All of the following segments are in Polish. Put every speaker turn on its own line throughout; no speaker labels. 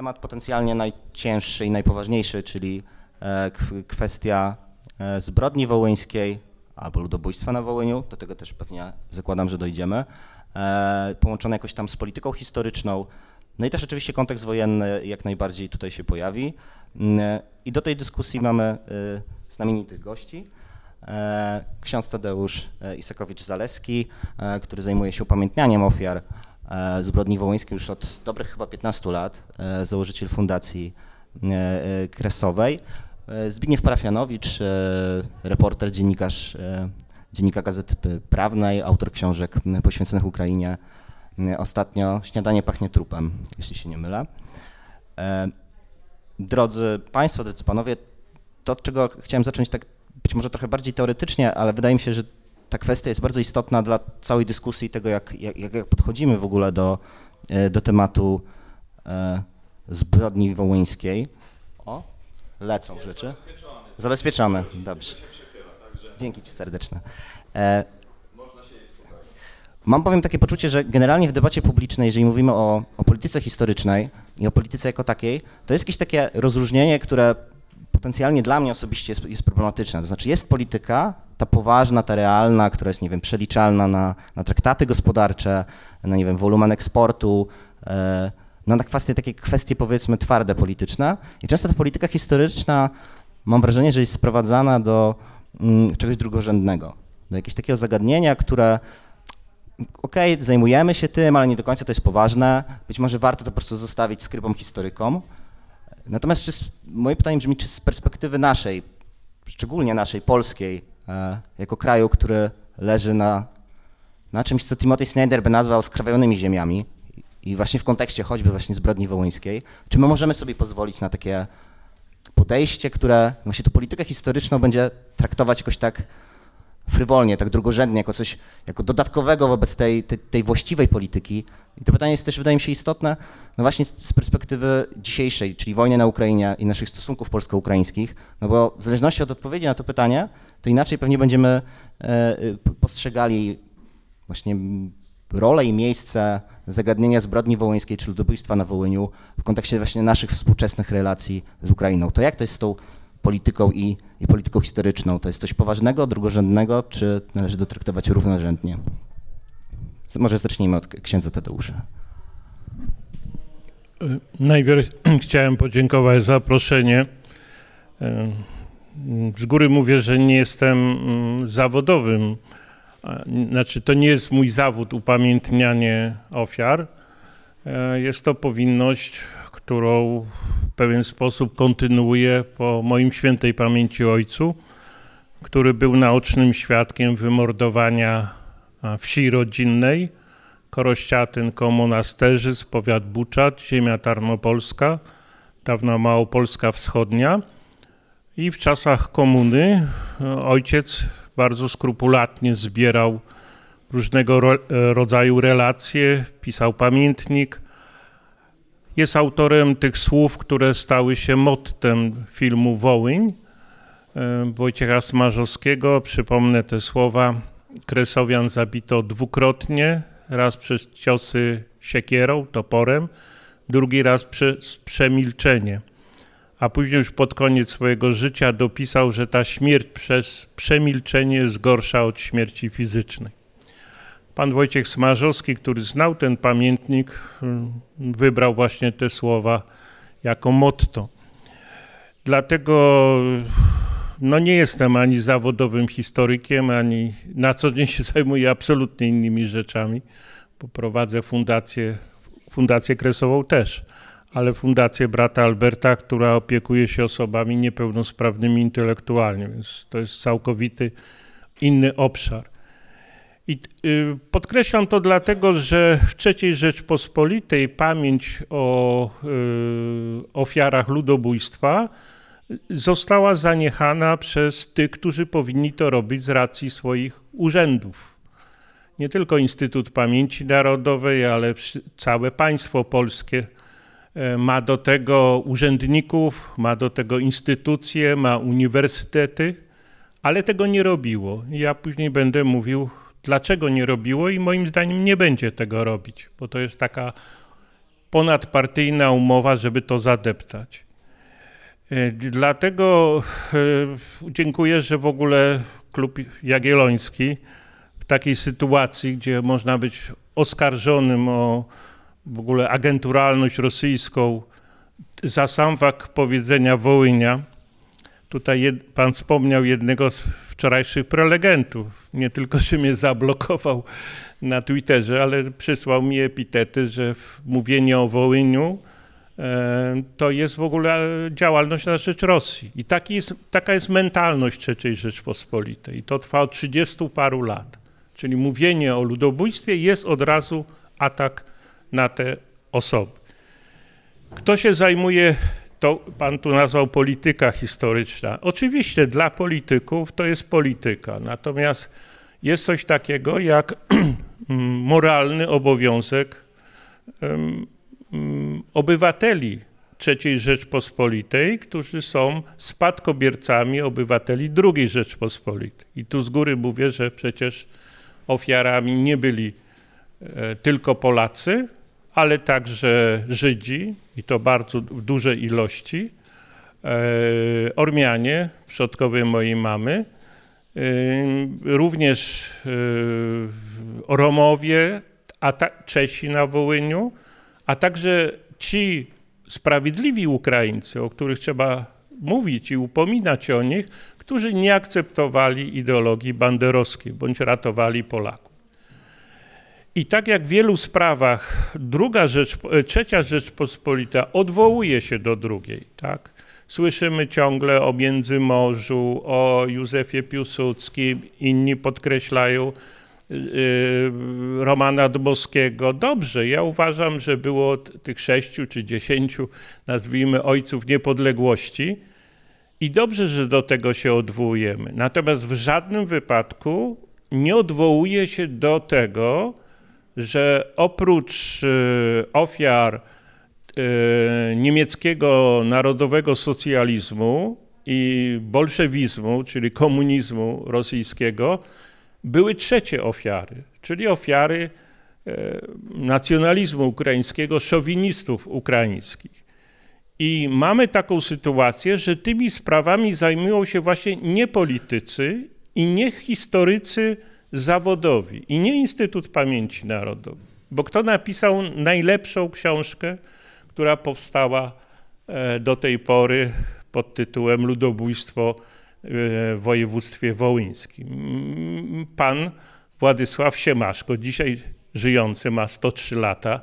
temat potencjalnie najcięższy i najpoważniejszy, czyli e, kwestia e, zbrodni wołyńskiej albo ludobójstwa na Wołyniu, do tego też pewnie zakładam, że dojdziemy, e, połączone jakoś tam z polityką historyczną, no i też oczywiście kontekst wojenny jak najbardziej tutaj się pojawi. Mm, I do tej dyskusji mamy znamienitych gości. Ksiądz Tadeusz Isakowicz-Zaleski, który zajmuje się upamiętnianiem ofiar zbrodni wołyńskiej już od dobrych chyba 15 lat, e, założyciel Fundacji e, Kresowej. Zbigniew Parafianowicz, reporter, dziennikarz Dziennika Gazety Prawnej, autor książek poświęconych Ukrainie. Ostatnio Śniadanie pachnie trupem, jeśli się nie mylę. Drodzy Państwo, drodzy Panowie, to od czego chciałem zacząć tak być może trochę bardziej teoretycznie, ale wydaje mi się, że ta kwestia jest bardzo istotna dla całej dyskusji tego, jak, jak, jak podchodzimy w ogóle do, e, do tematu e, zbrodni wołyńskiej. O, lecą jest rzeczy. Zabezpieczone. Zabezpieczone, dobrze. Dzięki Ci serdeczne. E, Mam powiem takie poczucie, że generalnie w debacie publicznej, jeżeli mówimy o, o polityce historycznej i o polityce jako takiej, to jest jakieś takie rozróżnienie, które potencjalnie dla mnie osobiście jest, jest problematyczne. To znaczy jest polityka, ta poważna, ta realna, która jest, nie wiem, przeliczalna na, na traktaty gospodarcze, na, nie wiem, wolumen eksportu, no na kwestie, takie kwestie powiedzmy twarde polityczne. I często ta polityka historyczna, mam wrażenie, że jest sprowadzana do mm, czegoś drugorzędnego, do jakiegoś takiego zagadnienia, które okej, okay, zajmujemy się tym, ale nie do końca to jest poważne. Być może warto to po prostu zostawić skrybom historykom. Natomiast czy, moje pytanie brzmi, czy z perspektywy naszej, szczególnie naszej polskiej, jako kraju, który leży na, na czymś, co Timothy Snyder by nazwał skrawionymi ziemiami i właśnie w kontekście choćby właśnie zbrodni wołyńskiej, czy my możemy sobie pozwolić na takie podejście, które właśnie tę politykę historyczną będzie traktować jakoś tak frywolnie, tak drugorzędnie, jako coś jako dodatkowego wobec tej, tej, tej, właściwej polityki. I to pytanie jest też, wydaje mi się, istotne, no właśnie z, z perspektywy dzisiejszej, czyli wojny na Ukrainie i naszych stosunków polsko-ukraińskich, no bo w zależności od odpowiedzi na to pytanie, to inaczej pewnie będziemy e, postrzegali właśnie rolę i miejsce zagadnienia zbrodni wołyńskiej czy ludobójstwa na Wołyniu w kontekście właśnie naszych współczesnych relacji z Ukrainą. To jak to jest z tą polityką i, i polityką historyczną. To jest coś poważnego, drugorzędnego, czy należy to traktować równorzędnie? Może zacznijmy od księdza Tadeusza.
Najpierw chciałem podziękować za zaproszenie. Z góry mówię, że nie jestem mm, zawodowym. Znaczy, to nie jest mój zawód upamiętnianie ofiar. E, jest to powinność którą w pewien sposób kontynuuję po moim świętej pamięci ojcu, który był naocznym świadkiem wymordowania wsi rodzinnej, Korościatyn koło Monasterzyc, powiat Buczat, ziemia tarnopolska, dawna Małopolska Wschodnia. I w czasach komuny ojciec bardzo skrupulatnie zbierał różnego rodzaju relacje, pisał pamiętnik, jest autorem tych słów, które stały się mottem filmu Wołyń e, Wojciecha Smarzowskiego. Przypomnę te słowa. Kresowian zabito dwukrotnie, raz przez ciosy siekierą, toporem, drugi raz przez przemilczenie. A później już pod koniec swojego życia dopisał, że ta śmierć przez przemilczenie jest gorsza od śmierci fizycznej. Pan Wojciech Smarzowski, który znał ten pamiętnik, hmm, wybrał właśnie te słowa jako motto. Dlatego no nie jestem ani zawodowym historykiem, ani na co dzień się zajmuję absolutnie innymi rzeczami, bo prowadzę fundację, fundację kresową też, ale fundację brata Alberta, która opiekuje się osobami niepełnosprawnymi intelektualnie, więc to jest całkowity inny obszar. I y, podkreślam to dlatego, że w III Rzeczpospolitej pamięć o y, ofiarach ludobójstwa została zaniechana przez tych, którzy powinni to robić z racji swoich urzędów. Nie tylko Instytut Pamięci Narodowej, ale całe państwo polskie ma do tego urzędników, ma do tego instytucje, ma uniwersytety, ale tego nie robiło. Ja później będę mówił dlaczego nie robiło i moim zdaniem nie będzie tego robić, bo to jest taka ponadpartyjna umowa, żeby to zadeptać. E, dlatego e, dziękuję, że w ogóle klub Jagielloński w takiej sytuacji, gdzie można być oskarżonym o w ogóle agenturalność rosyjską, za sam fakt powiedzenia Wołynia, tutaj jed, pan wspomniał jednego z wczorajszych prelegentów, nie tylko, że mnie zablokował na Twitterze, ale przysłał mi epitety, że mówienie o Wołyniu e, to jest w ogóle działalność na rzecz Rosji. I taki jest, taka jest mentalność III Rzeczpospolitej. I to trwa od 30 paru lat. Czyli mówienie o ludobójstwie jest od razu atak na te osoby. Kto się zajmuje, to pan tu nazwał polityka historyczna. Oczywiście dla polityków to jest polityka, natomiast jest coś takiego jak moralny obowiązek obywateli III Rzeczpospolitej, którzy są spadkobiercami obywateli II Rzeczpospolitej. I tu z góry mówię, że przecież ofiarami nie byli e, tylko Polacy, ale także Żydzi, i to bardzo w dużej ilości, e, Ormianie, przodkowie mojej mamy, e, również Romowie, a ta, Czesi na Wołyniu, a także ci sprawiedliwi Ukraińcy, o których trzeba mówić i upominać o nich, którzy nie akceptowali ideologii banderowskiej bądź ratowali Polaków. I tak jak w wielu sprawach druga rzecz, trzecia Rzeczpospolita odwołuje się do drugiej, tak? Słyszymy ciągle o Międzymorzu, o Józefie Piłsudskim, inni podkreślają Y, Romana Dmowskiego. Dobrze, ja uważam, że było tych sześciu czy dziesięciu, nazwijmy, ojców niepodległości i dobrze, że do tego się odwołujemy. Natomiast w żadnym wypadku nie odwołuje się do tego, że oprócz y, ofiar y, niemieckiego narodowego socjalizmu i bolszewizmu, czyli komunizmu rosyjskiego, były trzecie ofiary, czyli ofiary e, nacjonalizmu ukraińskiego, szowinistów ukraińskich. I mamy taką sytuację, że tymi sprawami zajmują się właśnie nie politycy i nie historycy zawodowi, i nie Instytut Pamięci Narodowej. Bo kto napisał najlepszą książkę, która powstała e, do tej pory pod tytułem Ludobójstwo w województwie wołyńskim. Pan Władysław Siemaszko, dzisiaj żyjący, ma 103 lata,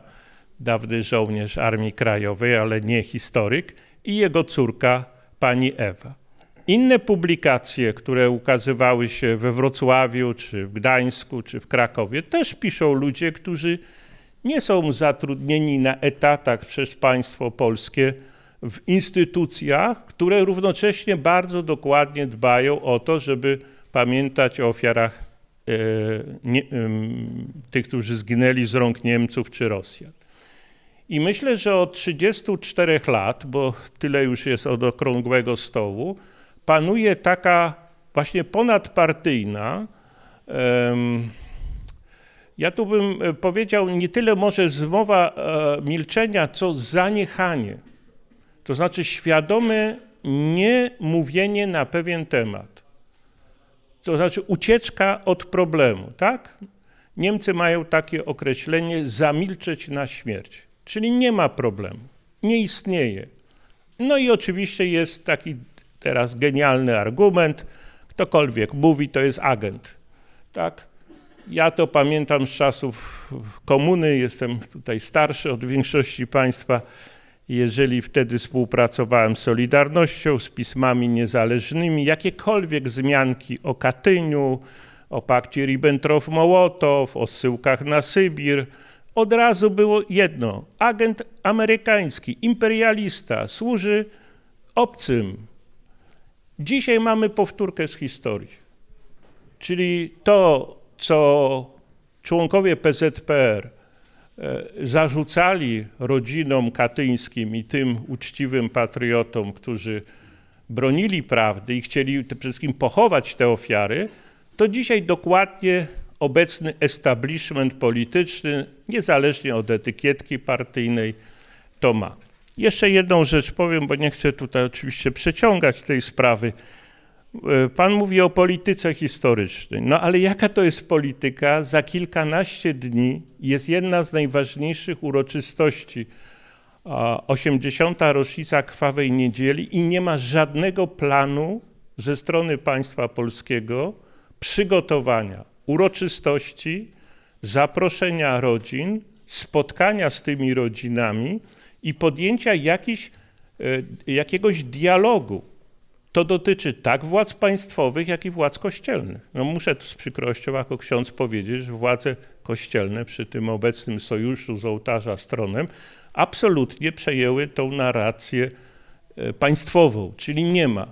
dawny żołnierz Armii Krajowej, ale nie historyk, i jego córka, pani Ewa. Inne publikacje, które ukazywały się we Wrocławiu, czy w Gdańsku, czy w Krakowie, też piszą ludzie, którzy nie są zatrudnieni na etatach przez państwo polskie, w instytucjach, które równocześnie bardzo dokładnie dbają o to, żeby pamiętać o ofiarach e, nie, tych, którzy zginęli z rąk Niemców czy Rosjan. I myślę, że od 34 lat, bo tyle już jest od okrągłego stołu, panuje taka właśnie ponadpartyjna, ja tu bym powiedział nie tyle może zmowa e, milczenia, co zaniechanie to znaczy świadome nie mówienie na pewien temat. To znaczy ucieczka od problemu, tak? Niemcy mają takie określenie zamilczeć na śmierć, czyli nie ma problemu, nie istnieje. No i oczywiście jest taki teraz genialny argument, ktokolwiek mówi, to jest agent, tak? Ja to pamiętam z czasów komuny, jestem tutaj starszy od większości państwa, jeżeli wtedy współpracowałem z Solidarnością, z pismami niezależnymi, jakiekolwiek wzmianki o Katyniu, o pakcie Ribbentrop-Mołotow, o zsyłkach na Sybir, od razu było jedno. Agent amerykański, imperialista, służy obcym. Dzisiaj mamy powtórkę z historii. Czyli to, co członkowie PZPR E, zarzucali rodzinom katyńskim i tym uczciwym patriotom, którzy bronili prawdy i chcieli przede wszystkim pochować te ofiary, to dzisiaj dokładnie obecny establishment polityczny, niezależnie od etykietki partyjnej, to ma. Jeszcze jedną rzecz powiem, bo nie chcę tutaj oczywiście przeciągać tej sprawy. E, pan mówi o polityce historycznej. No ale jaka to jest polityka? Za kilkanaście dni jest jedna z najważniejszych uroczystości 80. rocznica Krwawej Niedzieli i nie ma żadnego planu ze strony państwa polskiego przygotowania uroczystości, zaproszenia rodzin, spotkania z tymi rodzinami i podjęcia e, jakiegoś dialogu. To dotyczy tak władz państwowych, jak i władz kościelnych. No muszę tu z przykrością jako ksiądz powiedzieć, że władze kościelne przy tym obecnym sojuszu z ołtarza stronem absolutnie przejęły tą narrację e, państwową, czyli nie ma.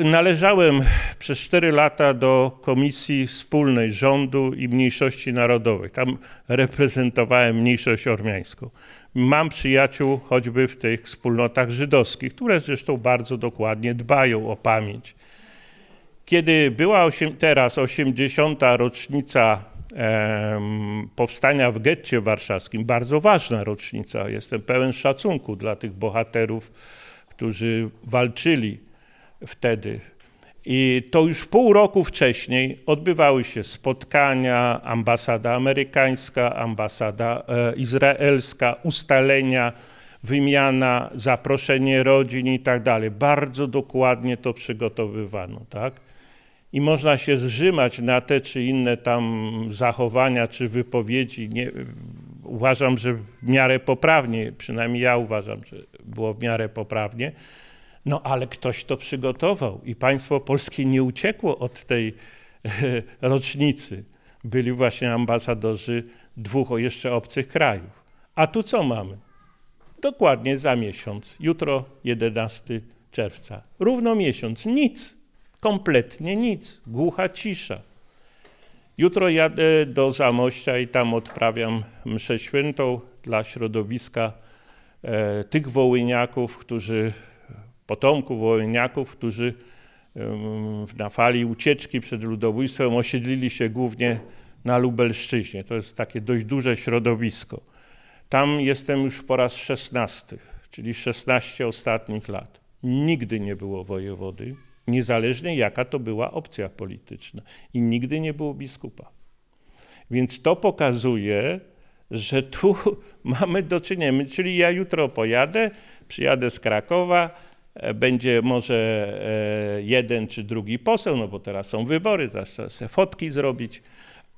Należałem przez cztery lata do Komisji Wspólnej Rządu i Mniejszości Narodowych. Tam reprezentowałem mniejszość ormiańską. Mam przyjaciół choćby w tych wspólnotach żydowskich, które zresztą bardzo dokładnie dbają o pamięć. Kiedy była teraz 80. rocznica powstania w getcie warszawskim, bardzo ważna rocznica. Jestem pełen szacunku dla tych bohaterów, którzy walczyli wtedy. I to już pół roku wcześniej odbywały się spotkania, ambasada amerykańska, ambasada e, izraelska, ustalenia, wymiana, zaproszenie rodzin i tak dalej. Bardzo dokładnie to przygotowywano, tak? i można się zrzymać na te czy inne tam zachowania czy wypowiedzi. Nie, uważam, że w miarę poprawnie, przynajmniej ja uważam, że było w miarę poprawnie. No ale ktoś to przygotował i państwo polskie nie uciekło od tej rocznicy. Byli właśnie ambasadorzy dwóch jeszcze obcych krajów. A tu co mamy? Dokładnie za miesiąc, jutro 11 czerwca. Równo miesiąc, nic kompletnie nic, głucha cisza. Jutro jadę do Zamościa i tam odprawiam mszę świętą dla środowiska e, tych wołyniaków, którzy, potomków wołyniaków, którzy na fali ucieczki przed ludobójstwem osiedlili się głównie na Lubelszczyźnie. To jest takie dość duże środowisko. Tam jestem już po raz szesnasty, czyli 16 ostatnich lat. Nigdy nie było wojewody, niezależnie jaka to była opcja polityczna. I nigdy nie było biskupa. Więc to pokazuje, że tu mamy do czynienia. Czyli ja jutro pojadę, przyjadę z Krakowa, będzie może e, jeden czy drugi poseł, no bo teraz są wybory, teraz trzeba sobie fotki zrobić,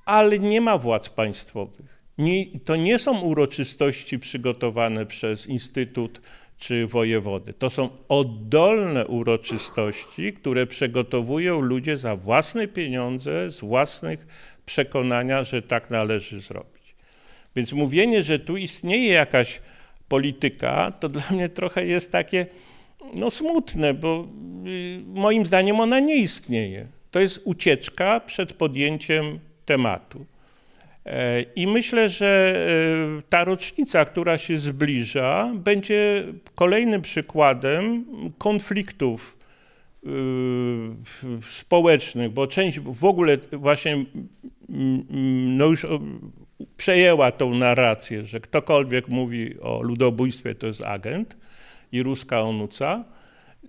ale nie ma władz państwowych. Nie, to nie są uroczystości przygotowane przez Instytut czy wojewody. To są oddolne uroczystości, które przygotowują ludzie za własne pieniądze, z własnych przekonania, że tak należy zrobić. Więc mówienie, że tu istnieje jakaś polityka, to dla mnie trochę jest takie no, smutne, bo y, moim zdaniem ona nie istnieje. To jest ucieczka przed podjęciem tematu. I myślę, że e, ta rocznica, która się zbliża, będzie kolejnym przykładem konfliktów e, społecznych, bo część w ogóle właśnie no już przejęła tą narrację, że ktokolwiek mówi o ludobójstwie, to jest agent i ruska onuca.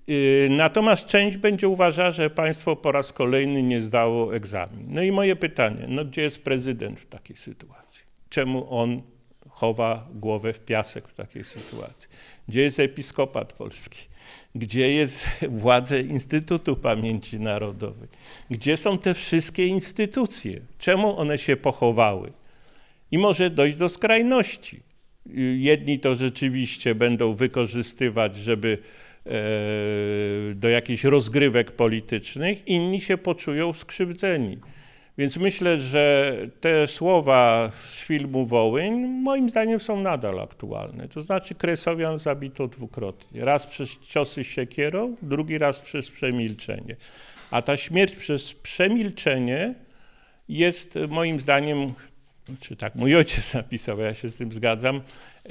Y, natomiast część będzie uważała, że państwo po raz kolejny nie zdało egzamin. No i moje pytanie, no gdzie jest prezydent w takiej sytuacji? Czemu on chowa głowę w piasek w takiej sytuacji? Gdzie jest episkopat polski? Gdzie jest władze Instytutu Pamięci Narodowej? Gdzie są te wszystkie instytucje? Czemu one się pochowały? I może dojść do skrajności. Jedni to rzeczywiście będą wykorzystywać, żeby E, do jakichś rozgrywek politycznych, inni się poczują skrzywdzeni. Więc myślę, że te słowa z filmu Wołyń moim zdaniem są nadal aktualne. To znaczy Kresowian zabito dwukrotnie. Raz przez ciosy siekierą, drugi raz przez przemilczenie. A ta śmierć przez przemilczenie jest moim zdaniem, czy tak mój ojciec napisał, ja się z tym zgadzam,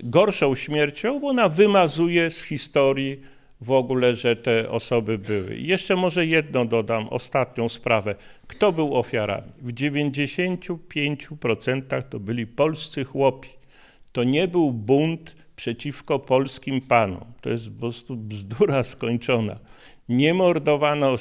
gorszą śmiercią, bo ona wymazuje z historii w ogóle, że te osoby były. I jeszcze może jedno dodam, ostatnią sprawę. Kto był ofiarami? W 95% to byli polscy chłopi. to nie był bunt przeciwko polskim panom. To jest po prostu bzdura skończona. Nie mordowano e,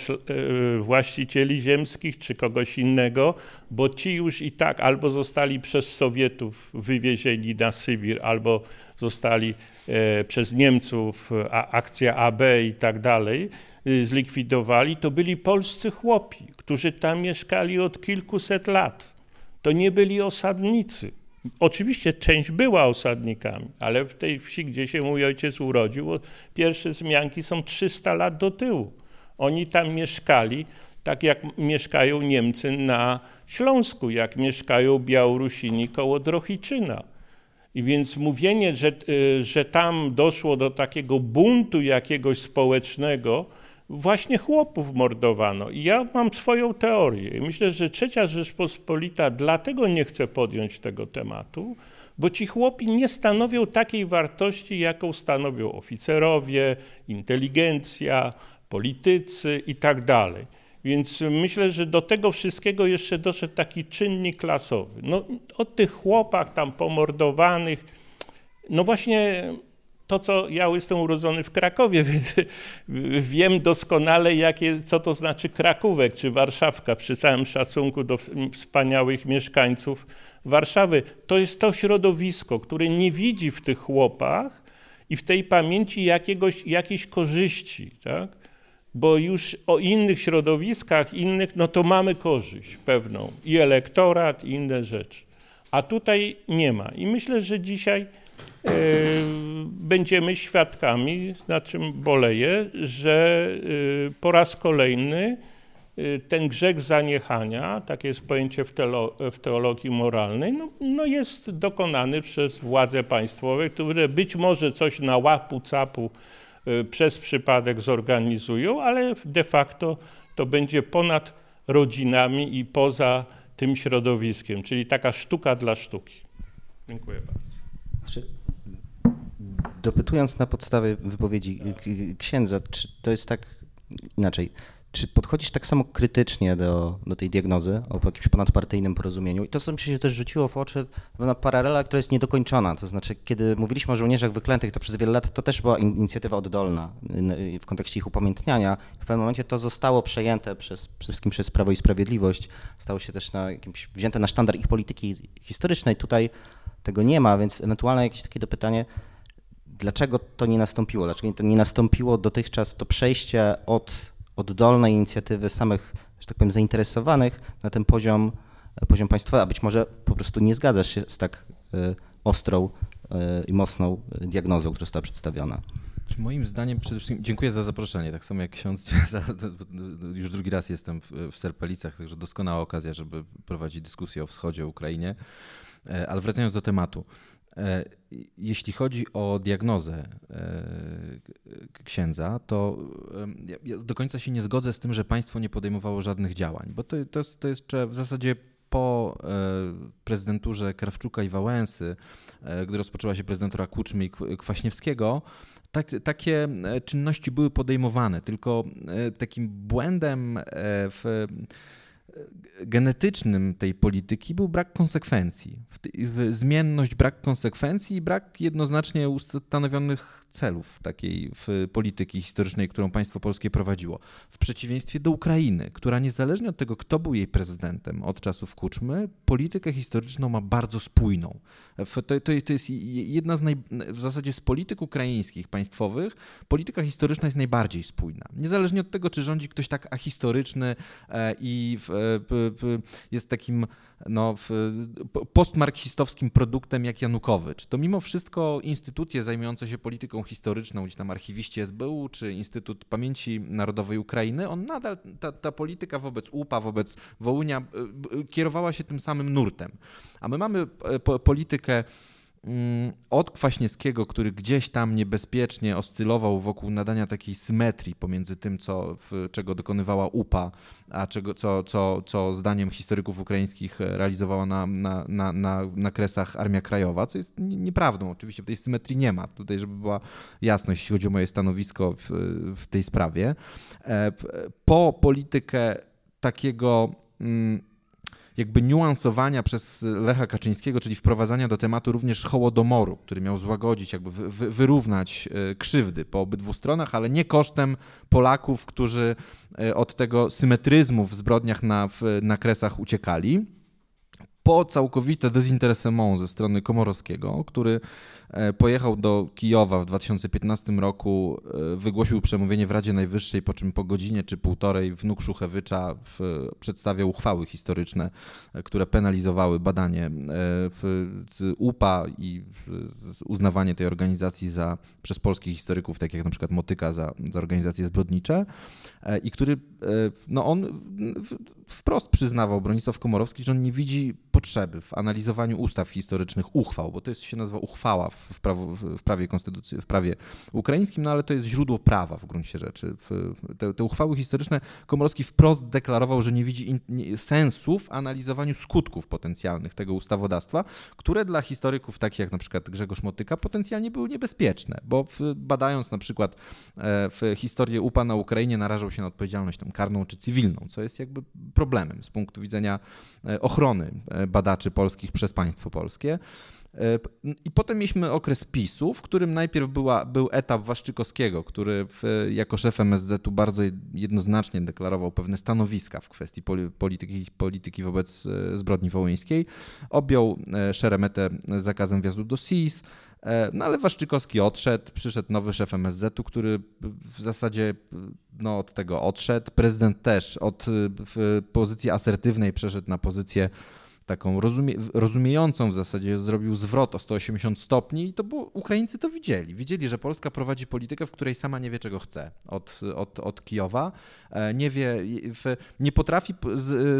właścicieli ziemskich czy kogoś innego, bo ci już i tak albo zostali przez Sowietów wywiezieni na Sybir, albo zostali e, przez Niemców, akcja AB i tak dalej, e, zlikwidowali. To byli polscy chłopi, którzy tam mieszkali od kilkuset lat. To nie byli osadnicy. Oczywiście część była osadnikami, ale w tej wsi, gdzie się mój ojciec urodził, pierwsze zmianki są 300 lat do tyłu. Oni tam mieszkali tak jak mieszkają Niemcy na Śląsku, jak mieszkają Białorusini koło Drohiczyna. I więc mówienie, że, y, że tam doszło do takiego buntu jakiegoś społecznego, właśnie chłopów mordowano. I ja mam swoją teorię. Myślę, że trzecia Rzeczpospolita dlatego nie chce podjąć tego tematu, bo ci chłopi nie stanowią takiej wartości, jaką stanowią oficerowie, inteligencja, politycy i tak dalej. Więc myślę, że do tego wszystkiego jeszcze doszedł taki czynnik klasowy. No, o tych chłopach tam pomordowanych, no właśnie to, co ja jestem urodzony w Krakowie, więc wiem doskonale, jakie, co to znaczy Krakówek czy Warszawka, przy całym szacunku do wspaniałych mieszkańców Warszawy. To jest to środowisko, które nie widzi w tych chłopach i w tej pamięci jakiegoś, jakiejś korzyści, tak? bo już o innych środowiskach, innych, no to mamy korzyść pewną i elektorat, i inne rzeczy. A tutaj nie ma. I myślę, że dzisiaj będziemy świadkami, na czym boleję, że e, po raz kolejny e, ten grzech zaniechania, takie jest pojęcie w, w teologii moralnej, no, no, jest dokonany przez władze państwowe, które być może coś na łapu capu przez przypadek zorganizują, ale de facto to będzie ponad rodzinami i poza tym środowiskiem, czyli taka sztuka dla sztuki. Dziękuję bardzo.
Dopytując na podstawie wypowiedzi księdza, czy to jest tak inaczej? Czy podchodzisz tak samo krytycznie do, do tej diagnozy o jakimś ponadpartyjnym porozumieniu? I to, co mi się też rzuciło w oczy, na paralela, która jest niedokończona. To znaczy, kiedy mówiliśmy o żołnierzach wyklętych, to przez wiele lat to też była inicjatywa oddolna w kontekście ich upamiętniania. W pewnym momencie to zostało przejęte przez, przede wszystkim przez Prawo i Sprawiedliwość. Stało się też na jakimś, wzięte na sztandar ich polityki historycznej. Tutaj tego nie ma, więc ewentualnie jakieś takie dopytanie, dlaczego to nie nastąpiło? Dlaczego to nie nastąpiło dotychczas to przejście od oddolnej inicjatywy samych, że tak powiem, zainteresowanych na ten poziom, poziom państwa, a być może po prostu nie zgadzasz się z tak y, ostrą y, i mocną diagnozą, która została przedstawiona.
Moim zdaniem przede wszystkim dziękuję za zaproszenie, tak samo jak ksiądz, już drugi raz jestem w, w Serpelicach, także doskonała okazja, żeby prowadzić dyskusję o wschodzie, o Ukrainie. E, ale wracając do tematu. E, jeśli chodzi o diagnozę e, księdza, to ja do końca się nie zgodzę z tym, że państwo nie podejmowało żadnych działań, bo to, to, jest, to jest w zasadzie po prezydenturze Krawczuka i Wałęsy, gdy rozpoczęła się prezydentura Kuczmy i Kwaśniewskiego, tak, takie czynności były podejmowane, tylko takim błędem w genetycznym tej polityki był brak konsekwencji. Zmienność, brak konsekwencji i brak jednoznacznie ustanowionych celów takiej w polityki historycznej, którą państwo polskie prowadziło. W przeciwieństwie do Ukrainy, która niezależnie od tego, kto był jej prezydentem od czasów Kuczmy, politykę historyczną ma bardzo spójną. To, to, to jest jedna z naj, w zasadzie z polityk ukraińskich, państwowych, polityka historyczna jest najbardziej spójna. Niezależnie od tego, czy rządzi ktoś tak ahistoryczny e, i jest takim no, postmarksistowskim produktem jak Janukowycz, to mimo wszystko instytucje zajmujące się polityką historyczną, gdzieś tam archiwiści SBU czy Instytut Pamięci Narodowej Ukrainy, on nadal, ta, ta polityka wobec UPA, wobec Wołynia e, kierowała się tym samym nurtem. A my mamy e, politykę od Kwaśniewskiego, który gdzieś tam niebezpiecznie oscylował wokół nadania takiej symetrii pomiędzy tym, co, czego dokonywała UPA, a czego, co, co, co zdaniem historyków ukraińskich realizowała na, na, na, na, na kresach Armia Krajowa, co jest nieprawdą. Oczywiście tej symetrii nie ma. Tutaj, żeby była jasność, jeśli chodzi o moje stanowisko w, w tej sprawie. E, po politykę takiego mm, jakby niuansowania przez Lecha Kaczyńskiego, czyli wprowadzania do tematu również hołodomoru, który miał złagodzić, jakby wy, wyrównać e, krzywdy po obydwu stronach, ale nie kosztem Polaków, którzy e, od tego symetryzmu w zbrodniach na, na kresach uciekali. Po całkowite dezinteresement ze strony Komorowskiego, który pojechał do Kijowa w 2015 roku, e, wygłosił przemówienie w Radzie Najwyższej, po czym po godzinie czy półtorej wnuk Szuchewycza w, przedstawiał uchwały historyczne, e, które penalizowały badanie w, UPA i uznawanie tej organizacji za, przez polskich historyków, tak jak na przykład Motyka, za, za organizacje zbrodnicze i który, no on wprost przyznawał, Bronisław Komorowski, że on nie widzi potrzeby w analizowaniu ustaw historycznych uchwał, bo to jest, się nazywa uchwała w, prawo, w prawie konstytucji, w prawie ukraińskim, no ale to jest źródło prawa w gruncie rzeczy. Te, te uchwały historyczne Komorowski wprost deklarował, że nie widzi in, nie, sensu w analizowaniu skutków potencjalnych tego ustawodawstwa, które dla historyków takich jak na przykład Grzegorz Motyka potencjalnie były niebezpieczne, bo w, badając na przykład e, w historię UPA na Ukrainie narażał się na odpowiedzialność tam karną czy cywilną, co jest jakby problemem z punktu widzenia e, ochrony e, badaczy polskich przez państwo polskie. E, I potem mieliśmy okres PiSu, w którym najpierw była, był etap Waszczykowskiego, który w, jako szef MSZ-u bardzo jednoznacznie deklarował pewne stanowiska w kwestii polityki, polityki wobec e, zbrodni wołyńskiej. Objął e, Szeremetę zakazem wjazdu do SIS, no ale Waszczykowski odszedł, przyszedł nowy szef MSZ-u, który w zasadzie no, od tego odszedł. Prezydent też od pozycji asertywnej przeszedł na pozycję taką rozumie, rozumiejącą w zasadzie, zrobił zwrot o 180 stopni i to było, Ukraińcy to widzieli. Widzieli, że Polska prowadzi politykę, w której sama nie wie, czego chce od, od, od Kijowa, e, nie wie, nie potrafi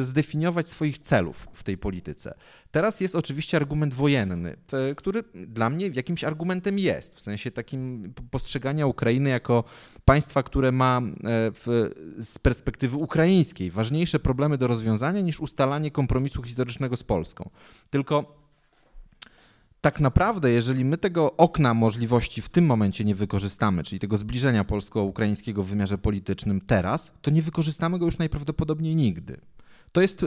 zdefiniować swoich celów w tej polityce. Teraz jest oczywiście argument wojenny, który dla mnie jakimś argumentem jest, w sensie takim postrzegania Ukrainy jako państwa, które ma e, w, z perspektywy ukraińskiej ważniejsze problemy do rozwiązania niż ustalanie kompromisu historycznego z Polską. Tylko tak naprawdę, jeżeli my tego okna możliwości w tym momencie nie wykorzystamy, czyli tego zbliżenia polsko-ukraińskiego w wymiarze politycznym teraz, to nie wykorzystamy go już najprawdopodobniej nigdy. To jest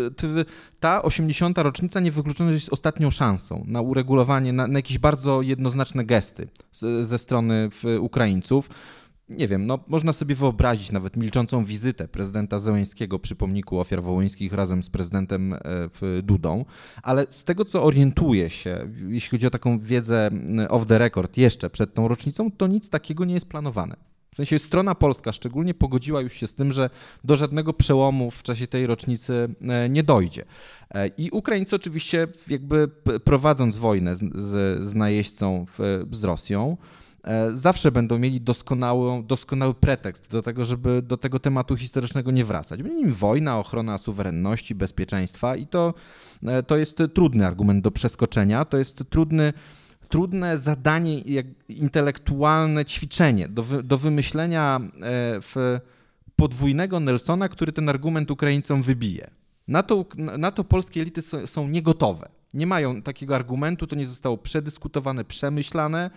ta 80. rocznica niewykluczona, jest ostatnią szansą na uregulowanie, na, na jakieś bardzo jednoznaczne gesty z, ze strony Ukraińców nie wiem, no można sobie wyobrazić nawet milczącą wizytę prezydenta Zełęńskiego przy pomniku ofiar wołyńskich razem z prezydentem e, Dudą, ale z tego co orientuję się, jeśli chodzi o taką wiedzę off the record jeszcze przed tą rocznicą, to nic takiego nie jest planowane. W sensie strona polska szczególnie pogodziła już się z tym, że do żadnego przełomu w czasie tej rocznicy e, nie dojdzie. E, I Ukraińcy oczywiście jakby prowadząc wojnę z, z, z najeźdźcą w, z Rosją, zawsze będą mieli doskonały, doskonały pretekst do tego, żeby do tego tematu historycznego nie wracać. Będzie nim wojna, ochrona suwerenności, bezpieczeństwa i to, e, to jest trudny argument do przeskoczenia, to jest trudny trudne zadanie, intelektualne ćwiczenie do, wy, do wymyślenia e, w podwójnego Nelsona, który ten argument Ukraińcom wybije. Na to, na to polskie elity są niegotowe. Nie mają takiego argumentu, to nie zostało przedyskutowane, przemyślane.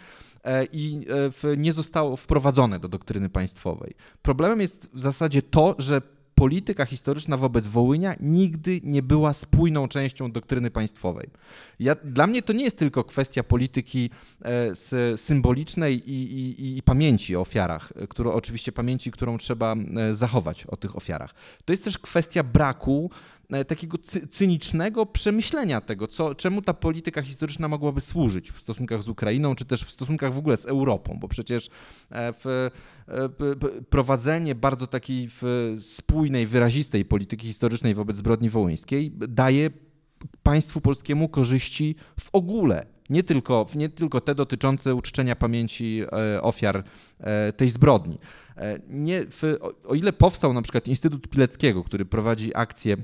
E, i e, nie zostało wprowadzone do doktryny państwowej. Problemem jest w zasadzie to, że polityka historyczna wobec Wołynia nigdy nie była spójną częścią doktryny państwowej. Ja, dla mnie to nie jest tylko kwestia polityki e, symbolicznej i, i, i, pamięci o ofiarach, którą, oczywiście pamięci, którą trzeba zachować o tych ofiarach. To jest też kwestia braku E, takiego cynicznego przemyślenia tego, co, czemu ta polityka historyczna mogłaby służyć w stosunkach z Ukrainą, czy też w stosunkach w ogóle z Europą, bo przecież e, w, e, prowadzenie bardzo takiej spójnej, wyrazistej polityki historycznej wobec zbrodni wołyńskiej daje państwu polskiemu korzyści w ogóle. Nie tylko, nie tylko te dotyczące uczczenia pamięci ofiar tej zbrodni. Nie, w, o ile powstał na przykład Instytut Pileckiego, który prowadzi akcję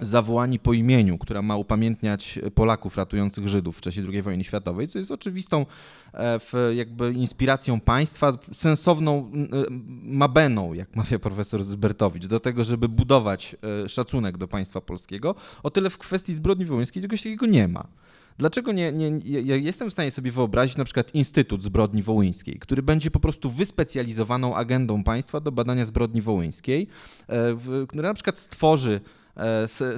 zawołani po imieniu, która ma upamiętniać Polaków ratujących Żydów w czasie II wojny światowej, co jest oczywistą e, jakby inspiracją państwa, sensowną mabeną, jak mawia profesor Zbertowicz, do tego, żeby budować e, szacunek do państwa polskiego. O tyle w kwestii zbrodni wołyńskiej czegoś takiego nie ma. Dlaczego nie, nie, ja jestem w stanie sobie wyobrazić na przykład Instytut Zbrodni Wołyńskiej, który będzie po prostu wyspecjalizowaną agendą państwa do badania zbrodni wołyńskiej, e, który na przykład stworzy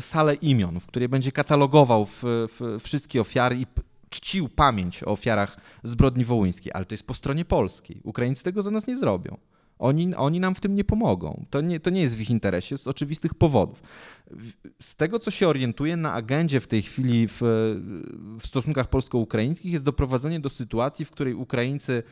salę imion, w której będzie katalogował w, w wszystkie ofiary i czcił pamięć o ofiarach zbrodni wołyńskiej, ale to jest po stronie polskiej. Ukraińcy tego za nas nie zrobią. Oni, oni nam w tym nie pomogą. To nie, to nie jest w ich interesie z oczywistych powodów. Z tego, co się orientuje na agendzie w tej chwili w, w stosunkach polsko-ukraińskich, jest doprowadzenie do sytuacji, w której Ukraińcy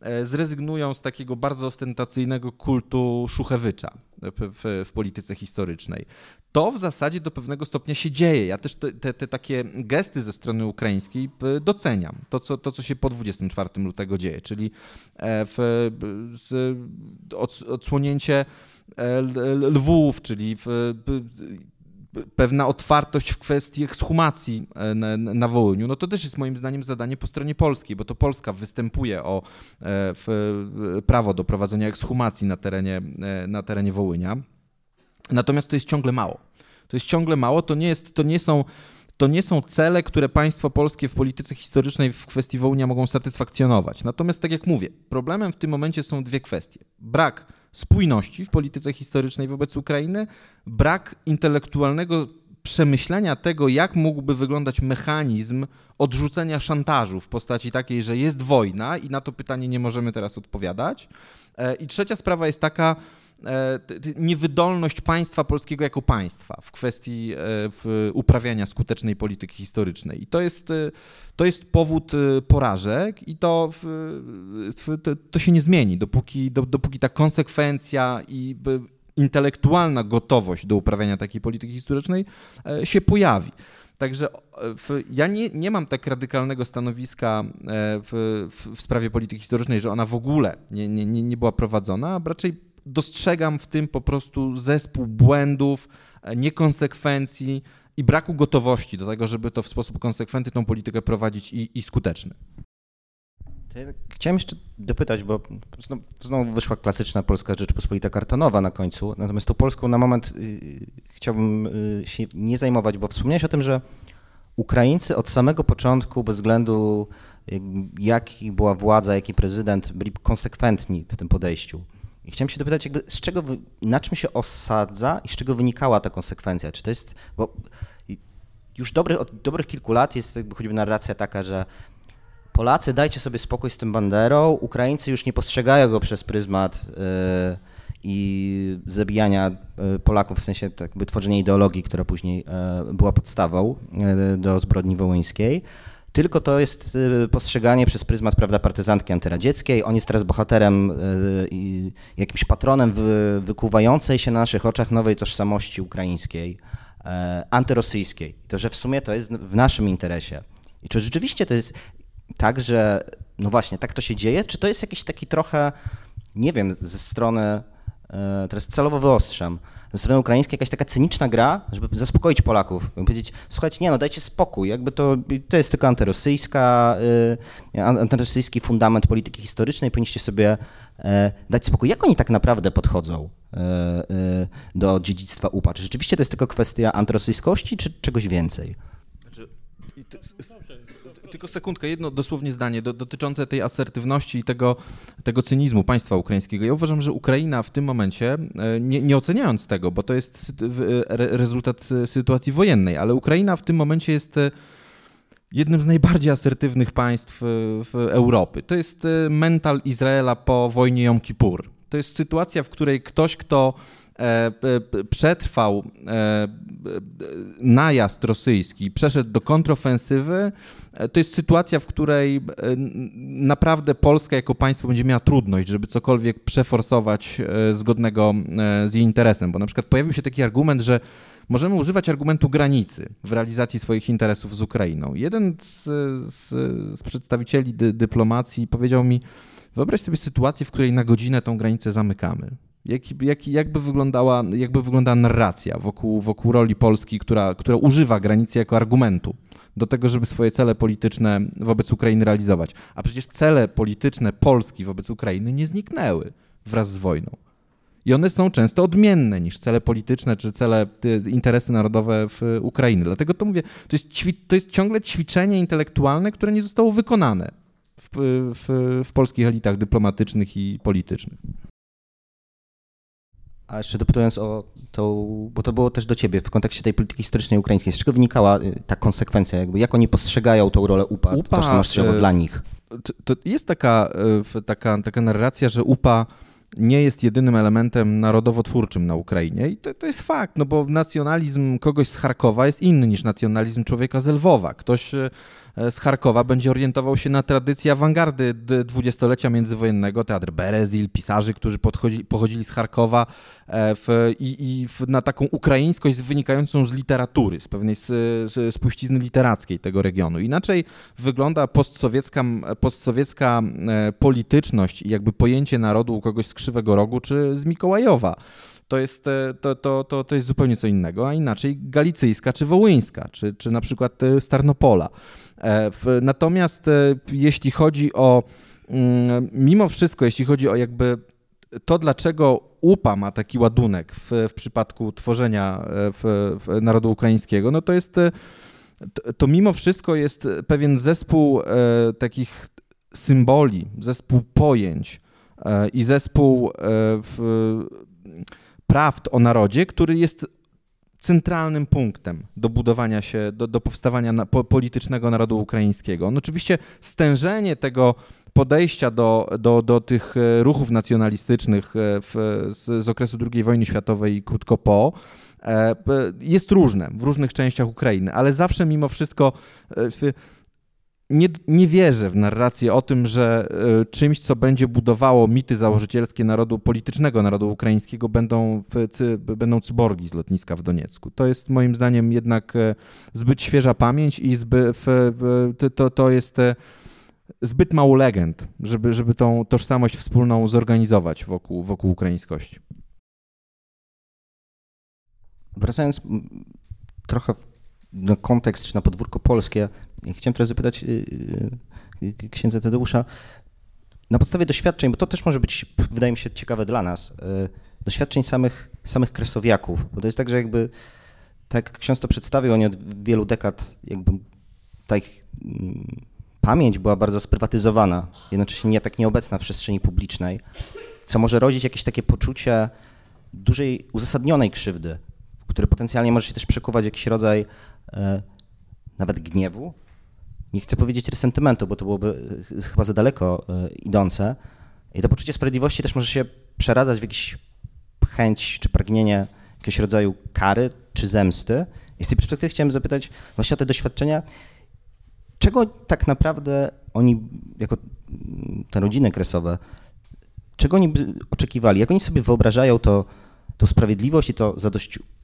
E, zrezygnują z takiego bardzo ostentacyjnego kultu Szuchewycza w, w, polityce historycznej. To w zasadzie do pewnego stopnia się dzieje. Ja też te, te, te, takie gesty ze strony ukraińskiej doceniam. To co, to, co się po 24 lutego dzieje, czyli e, w, z, odsłonięcie e, Lwów, czyli w, pewna otwartość w kwestii ekshumacji e, na, na Wołyniu, no to też jest moim zdaniem zadanie po stronie polskiej, bo to Polska występuje o e, prawo do prowadzenia ekshumacji na terenie, na terenie Wołynia. Natomiast to jest ciągle mało. To jest ciągle mało, to nie, jest, to nie są to nie są cele, które państwo polskie w polityce historycznej w kwestii Wołynia mogą satysfakcjonować. Natomiast, tak jak mówię, problemem w tym momencie są dwie kwestie. Brak spójności w polityce historycznej wobec Ukrainy, brak intelektualnego przemyślenia tego, jak mógłby wyglądać mechanizm odrzucenia szantażu w postaci takiej, że jest wojna i na to pytanie nie możemy teraz odpowiadać. E, I trzecia sprawa jest taka, niewydolność państwa polskiego jako państwa w kwestii e, uprawiania skutecznej polityki historycznej. I to jest, e, to jest powód porażek i to, to, to się nie zmieni, dopóki, dopóki ta konsekwencja i intelektualna gotowość do uprawiania takiej polityki historycznej się pojawi. Także w, ja nie, nie mam tak radykalnego stanowiska w, w, w, sprawie polityki historycznej, że ona w ogóle nie, nie, nie była prowadzona, a raczej dostrzegam w tym po prostu zespół błędów, e, niekonsekwencji i braku gotowości do tego, żeby to w sposób konsekwentny tą politykę prowadzić i, i skuteczny.
Chciałem jeszcze dopytać, bo znowu wyszła klasyczna polska Rzeczpospolita kartonowa na końcu, natomiast tą Polską na moment y, chciałbym y, się nie zajmować, bo wspomniałeś o tym, że Ukraińcy od samego początku, bez względu y, jaki była władza, jaki prezydent, byli konsekwentni w tym podejściu. I chciałem się dopytać, jakby z czego, na czym się osadza i z czego wynikała ta konsekwencja? Czy to jest, bo już dobry, od dobrych kilku lat jest jakby choćby narracja taka, że Polacy dajcie sobie spokój z tym banderą, Ukraińcy już nie postrzegają go przez pryzmat yy, i zabijania y, Polaków, w sensie tak tworzenia ideologii, która później yy, była podstawą yy, do zbrodni wołyńskiej tylko to jest y, postrzeganie przez pryzmat prawda, partyzantki antyradzieckiej. On jest teraz bohaterem y, i jakimś patronem wykuwającej się na naszych oczach nowej tożsamości ukraińskiej, e, antyrosyjskiej. To, że w sumie to jest w naszym interesie. I czy rzeczywiście to jest tak, że no właśnie, tak to się dzieje, czy to jest jakiś taki trochę, nie wiem, ze strony, e, teraz celowo wyostrzam, ze strony ukraińskiej jakaś taka cyniczna gra, żeby zaspokoić Polaków, powiedzieć, słuchajcie, nie no, dajcie spokój, jakby to, to jest tylko antyrosyjska, y, antyrosyjski fundament polityki historycznej, powinniście sobie e, dać spokój. Jak oni tak naprawdę podchodzą e, do dziedzictwa UPA? Czy rzeczywiście to jest tylko kwestia antyrosyjskości, czy czegoś więcej? Znaczy,
tylko sekundkę, jedno dosłownie zdanie do, dotyczące tej asertywności i tego, tego cynizmu państwa ukraińskiego. Ja uważam, że Ukraina w tym momencie, e, nie, nie oceniając tego, bo to jest rezultat e, sytuacji wojennej, ale Ukraina w tym momencie jest e, jednym z najbardziej asertywnych państw w Europy. To jest mental Izraela po wojnie Jom Kippur. To jest sytuacja, w której ktoś, kto E, przetrwał e, najazd rosyjski, przeszedł do kontrofensywy, e, to jest sytuacja, w której naprawdę Polska jako państwo będzie miała trudność, żeby cokolwiek przeforsować zgodnego z jej interesem, bo na przykład pojawił się taki argument, że możemy używać argumentu granicy w realizacji swoich interesów z Ukrainą. Jeden z, z, z przedstawicieli dy, dyplomacji powiedział mi, wyobraź sobie sytuację, w której na godzinę tą granicę zamykamy. Jak, jak, jakby, wyglądała, jakby wyglądała narracja wokół, wokół roli Polski, która, która używa granicy jako argumentu do tego, żeby swoje cele polityczne wobec Ukrainy realizować. A przecież cele polityczne Polski wobec Ukrainy nie zniknęły wraz z wojną. I one są często odmienne niż cele polityczne czy cele, interesy narodowe w Ukrainy. Dlatego to mówię, to jest, to jest ciągle ćwiczenie intelektualne, które nie zostało wykonane w, w, w polskich elitach dyplomatycznych i politycznych.
A jeszcze dopytując o to, bo to było też do ciebie w kontekście tej polityki historycznej ukraińskiej, z czego wynikała y, ta konsekwencja, jakby jak oni postrzegają tą rolę UPA, UPA tożsamościowo y, dla nich?
To jest taka, taka, taka narracja, że UPA nie jest jedynym elementem narodowotwórczym na Ukrainie i to, to, jest fakt, no bo nacjonalizm kogoś z Charkowa jest inny niż nacjonalizm człowieka z Lwowa. Ktoś E, z Charkowa będzie orientował się na tradycję awangardy dwudziestolecia międzywojennego, teatr Berezil, pisarzy, którzy pochodzili z Charkowa e, w, i, i w, na taką ukraińskość wynikającą z literatury, z pewnej spuścizny literackiej tego regionu. Inaczej wygląda postsowiecka, postsowiecka e, polityczność i jakby pojęcie narodu u kogoś z Krzywego Rogu czy z Mikołajowa to jest, to, to, to, to jest zupełnie co innego, a inaczej galicyjska czy wołyńska, czy, czy na przykład Starnopola. E, natomiast e, jeśli chodzi o, mm, mimo wszystko, jeśli chodzi o jakby to, dlaczego UPA ma taki ładunek w, w przypadku tworzenia e, w, w narodu ukraińskiego, no to jest, to, to mimo wszystko jest pewien zespół takich symboli, zespół pojęć i zespół prawd o narodzie, który jest centralnym punktem do budowania się, do, do powstawania na, po, politycznego narodu ukraińskiego. No oczywiście stężenie tego podejścia do, do, do tych e, ruchów nacjonalistycznych e, w, z, z okresu II wojny światowej i krótko po, e, jest różne w różnych częściach Ukrainy, ale zawsze mimo wszystko nie, nie wierzę w narrację o tym, że e, czymś, co będzie budowało mity założycielskie narodu politycznego, narodu ukraińskiego, będą, cy, będą cyborgi z lotniska w Doniecku. To jest moim zdaniem jednak e, zbyt świeża pamięć i to, to jest e, zbyt mało legend, żeby, żeby tą tożsamość wspólną zorganizować wokół, wokół ukraińskości.
Wracając trochę na kontekst czy na podwórko polskie, chciałem teraz zapytać y, y, y, księdza Tadeusza, na podstawie doświadczeń, bo to też może być, wydaje mi się, ciekawe dla nas, doświadczeń samych, samych kresowiaków, bo to jest tak, że jakby, tak jak ksiądz to przedstawił, oni od wielu dekad jakby ta ich mm, pamięć była bardzo sprywatyzowana, jednocześnie nie tak nieobecna w przestrzeni publicznej, co może rodzić jakieś takie poczucie dużej, uzasadnionej krzywdy, które potencjalnie może się też przekuwać jakiś rodzaj nawet gniewu. Nie chcę powiedzieć resentymentu, bo to byłoby e, chyba za daleko e, idące. I to poczucie sprawiedliwości też może się przeradzać w jakąś chęć czy pragnienie jakiegoś rodzaju kary czy zemsty. I z tej perspektywy chciałem zapytać właśnie o te doświadczenia. Czego tak naprawdę oni, jako te rodziny kresowe, czego oni oczekiwali? Jak oni sobie wyobrażają to, tą sprawiedliwość i to zadośćuczynienie,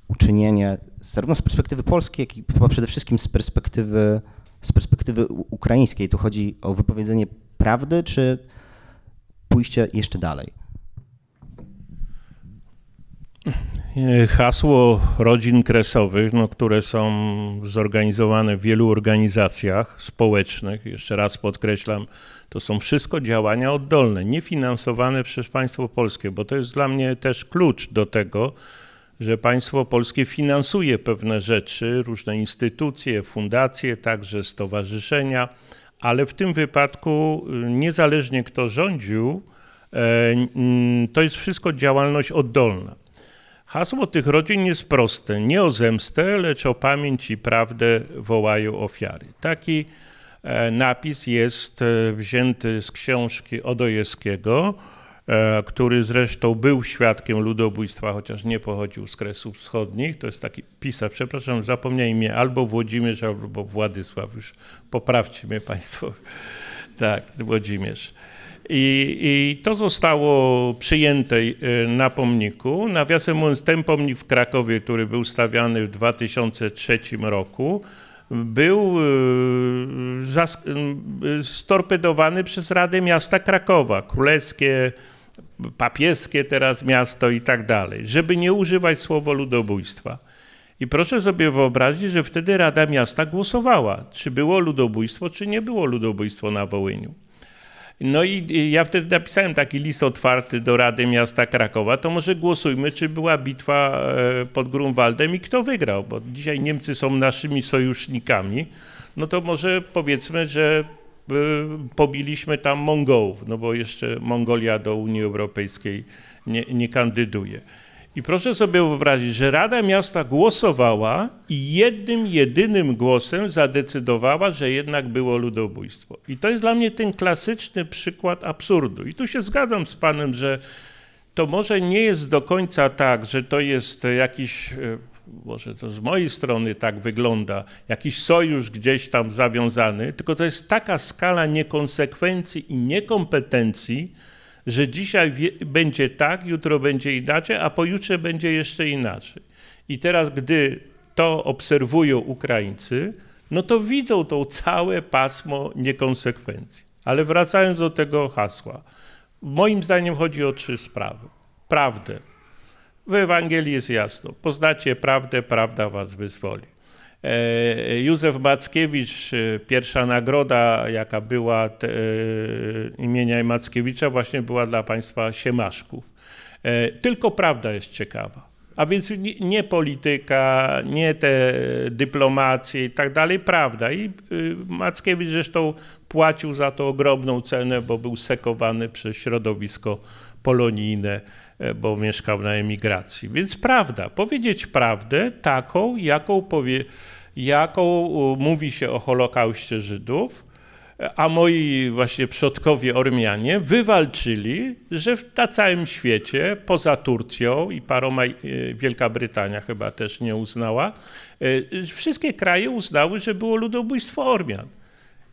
zarówno z perspektywy polskiej, jak i przede wszystkim z perspektywy, z perspektywy ukraińskiej. Tu chodzi o wypowiedzenie prawdy, czy pójście jeszcze dalej?
Hasło rodzin kresowych, no, które są zorganizowane w wielu organizacjach społecznych, jeszcze raz podkreślam, to są wszystko działania oddolne, niefinansowane przez państwo polskie, bo to jest dla mnie też klucz do tego, że państwo polskie finansuje pewne rzeczy, różne instytucje, fundacje, także stowarzyszenia, ale w tym wypadku, y, niezależnie kto rządził, e, to jest wszystko działalność oddolna. Hasło tych rodzin jest proste. Nie o zemstę, lecz o pamięć i prawdę wołają ofiary. Taki e, napis jest e, wzięty z książki Odojewskiego, który zresztą był świadkiem ludobójstwa, chociaż nie pochodził z Kresów Wschodnich. To jest taki pisarz, przepraszam, zapomniałem mnie, albo Włodzimierz, albo Władysław. Już poprawcie mnie Państwo. Tak, Włodzimierz. I, I, to zostało przyjęte y, na pomniku. Nawiasem mówiąc, ten pomnik w Krakowie, który był stawiany w 2003 roku, był y, storpedowany przez Radę Miasta Krakowa, królewskie, papieskie teraz miasto i tak dalej, żeby nie używać słowa ludobójstwa. I proszę sobie wyobrazić, że wtedy Rada Miasta głosowała, czy było ludobójstwo, czy nie było ludobójstwo na Wołyniu. No i ja wtedy napisałem taki list otwarty do Rady Miasta Krakowa, to może głosujmy, czy była bitwa e, pod Grunwaldem i kto wygrał, bo dzisiaj Niemcy są naszymi sojusznikami, no to może powiedzmy, że pobiliśmy tam Mongołów, no bo jeszcze Mongolia do Unii Europejskiej nie, nie kandyduje. I proszę sobie wyobrazić, że Rada Miasta głosowała i jednym, jedynym głosem zadecydowała, że jednak było ludobójstwo. I to jest dla mnie ten klasyczny przykład absurdu. I tu się zgadzam z panem, że to może nie jest do końca tak, że to jest jakiś, e, może to z mojej strony tak wygląda, jakiś sojusz gdzieś tam zawiązany, tylko to jest taka skala niekonsekwencji i niekompetencji, że dzisiaj będzie tak, jutro będzie inaczej, a pojutrze będzie jeszcze inaczej. I teraz, gdy to obserwują Ukraińcy, no to widzą to całe pasmo niekonsekwencji. Ale wracając do tego hasła, moim zdaniem chodzi o trzy sprawy. Prawdę. W Ewangelii jest jasno. Poznacie prawdę, prawda was wyzwoli. E, Józef Mackiewicz, e, pierwsza nagroda, jaka była te, e, imienia Mackiewicza, właśnie była dla państwa Siemaszków. Tylko prawda jest ciekawa. A więc nie, polityka, nie te dyplomacje i tak dalej, prawda. I Mackiewicz zresztą płacił za to ogromną cenę, bo był sekowany przez środowisko polonijne, bo mieszkał na emigracji. Więc prawda, powiedzieć prawdę taką, jaką powie, jaką mówi się o Holokauście Żydów, a moi właśnie przodkowie Ormianie wywalczyli, że na całym świecie, poza Turcją i paroma, e, Wielka Brytania chyba też nie uznała, e, wszystkie kraje uznały, że było ludobójstwo Ormian.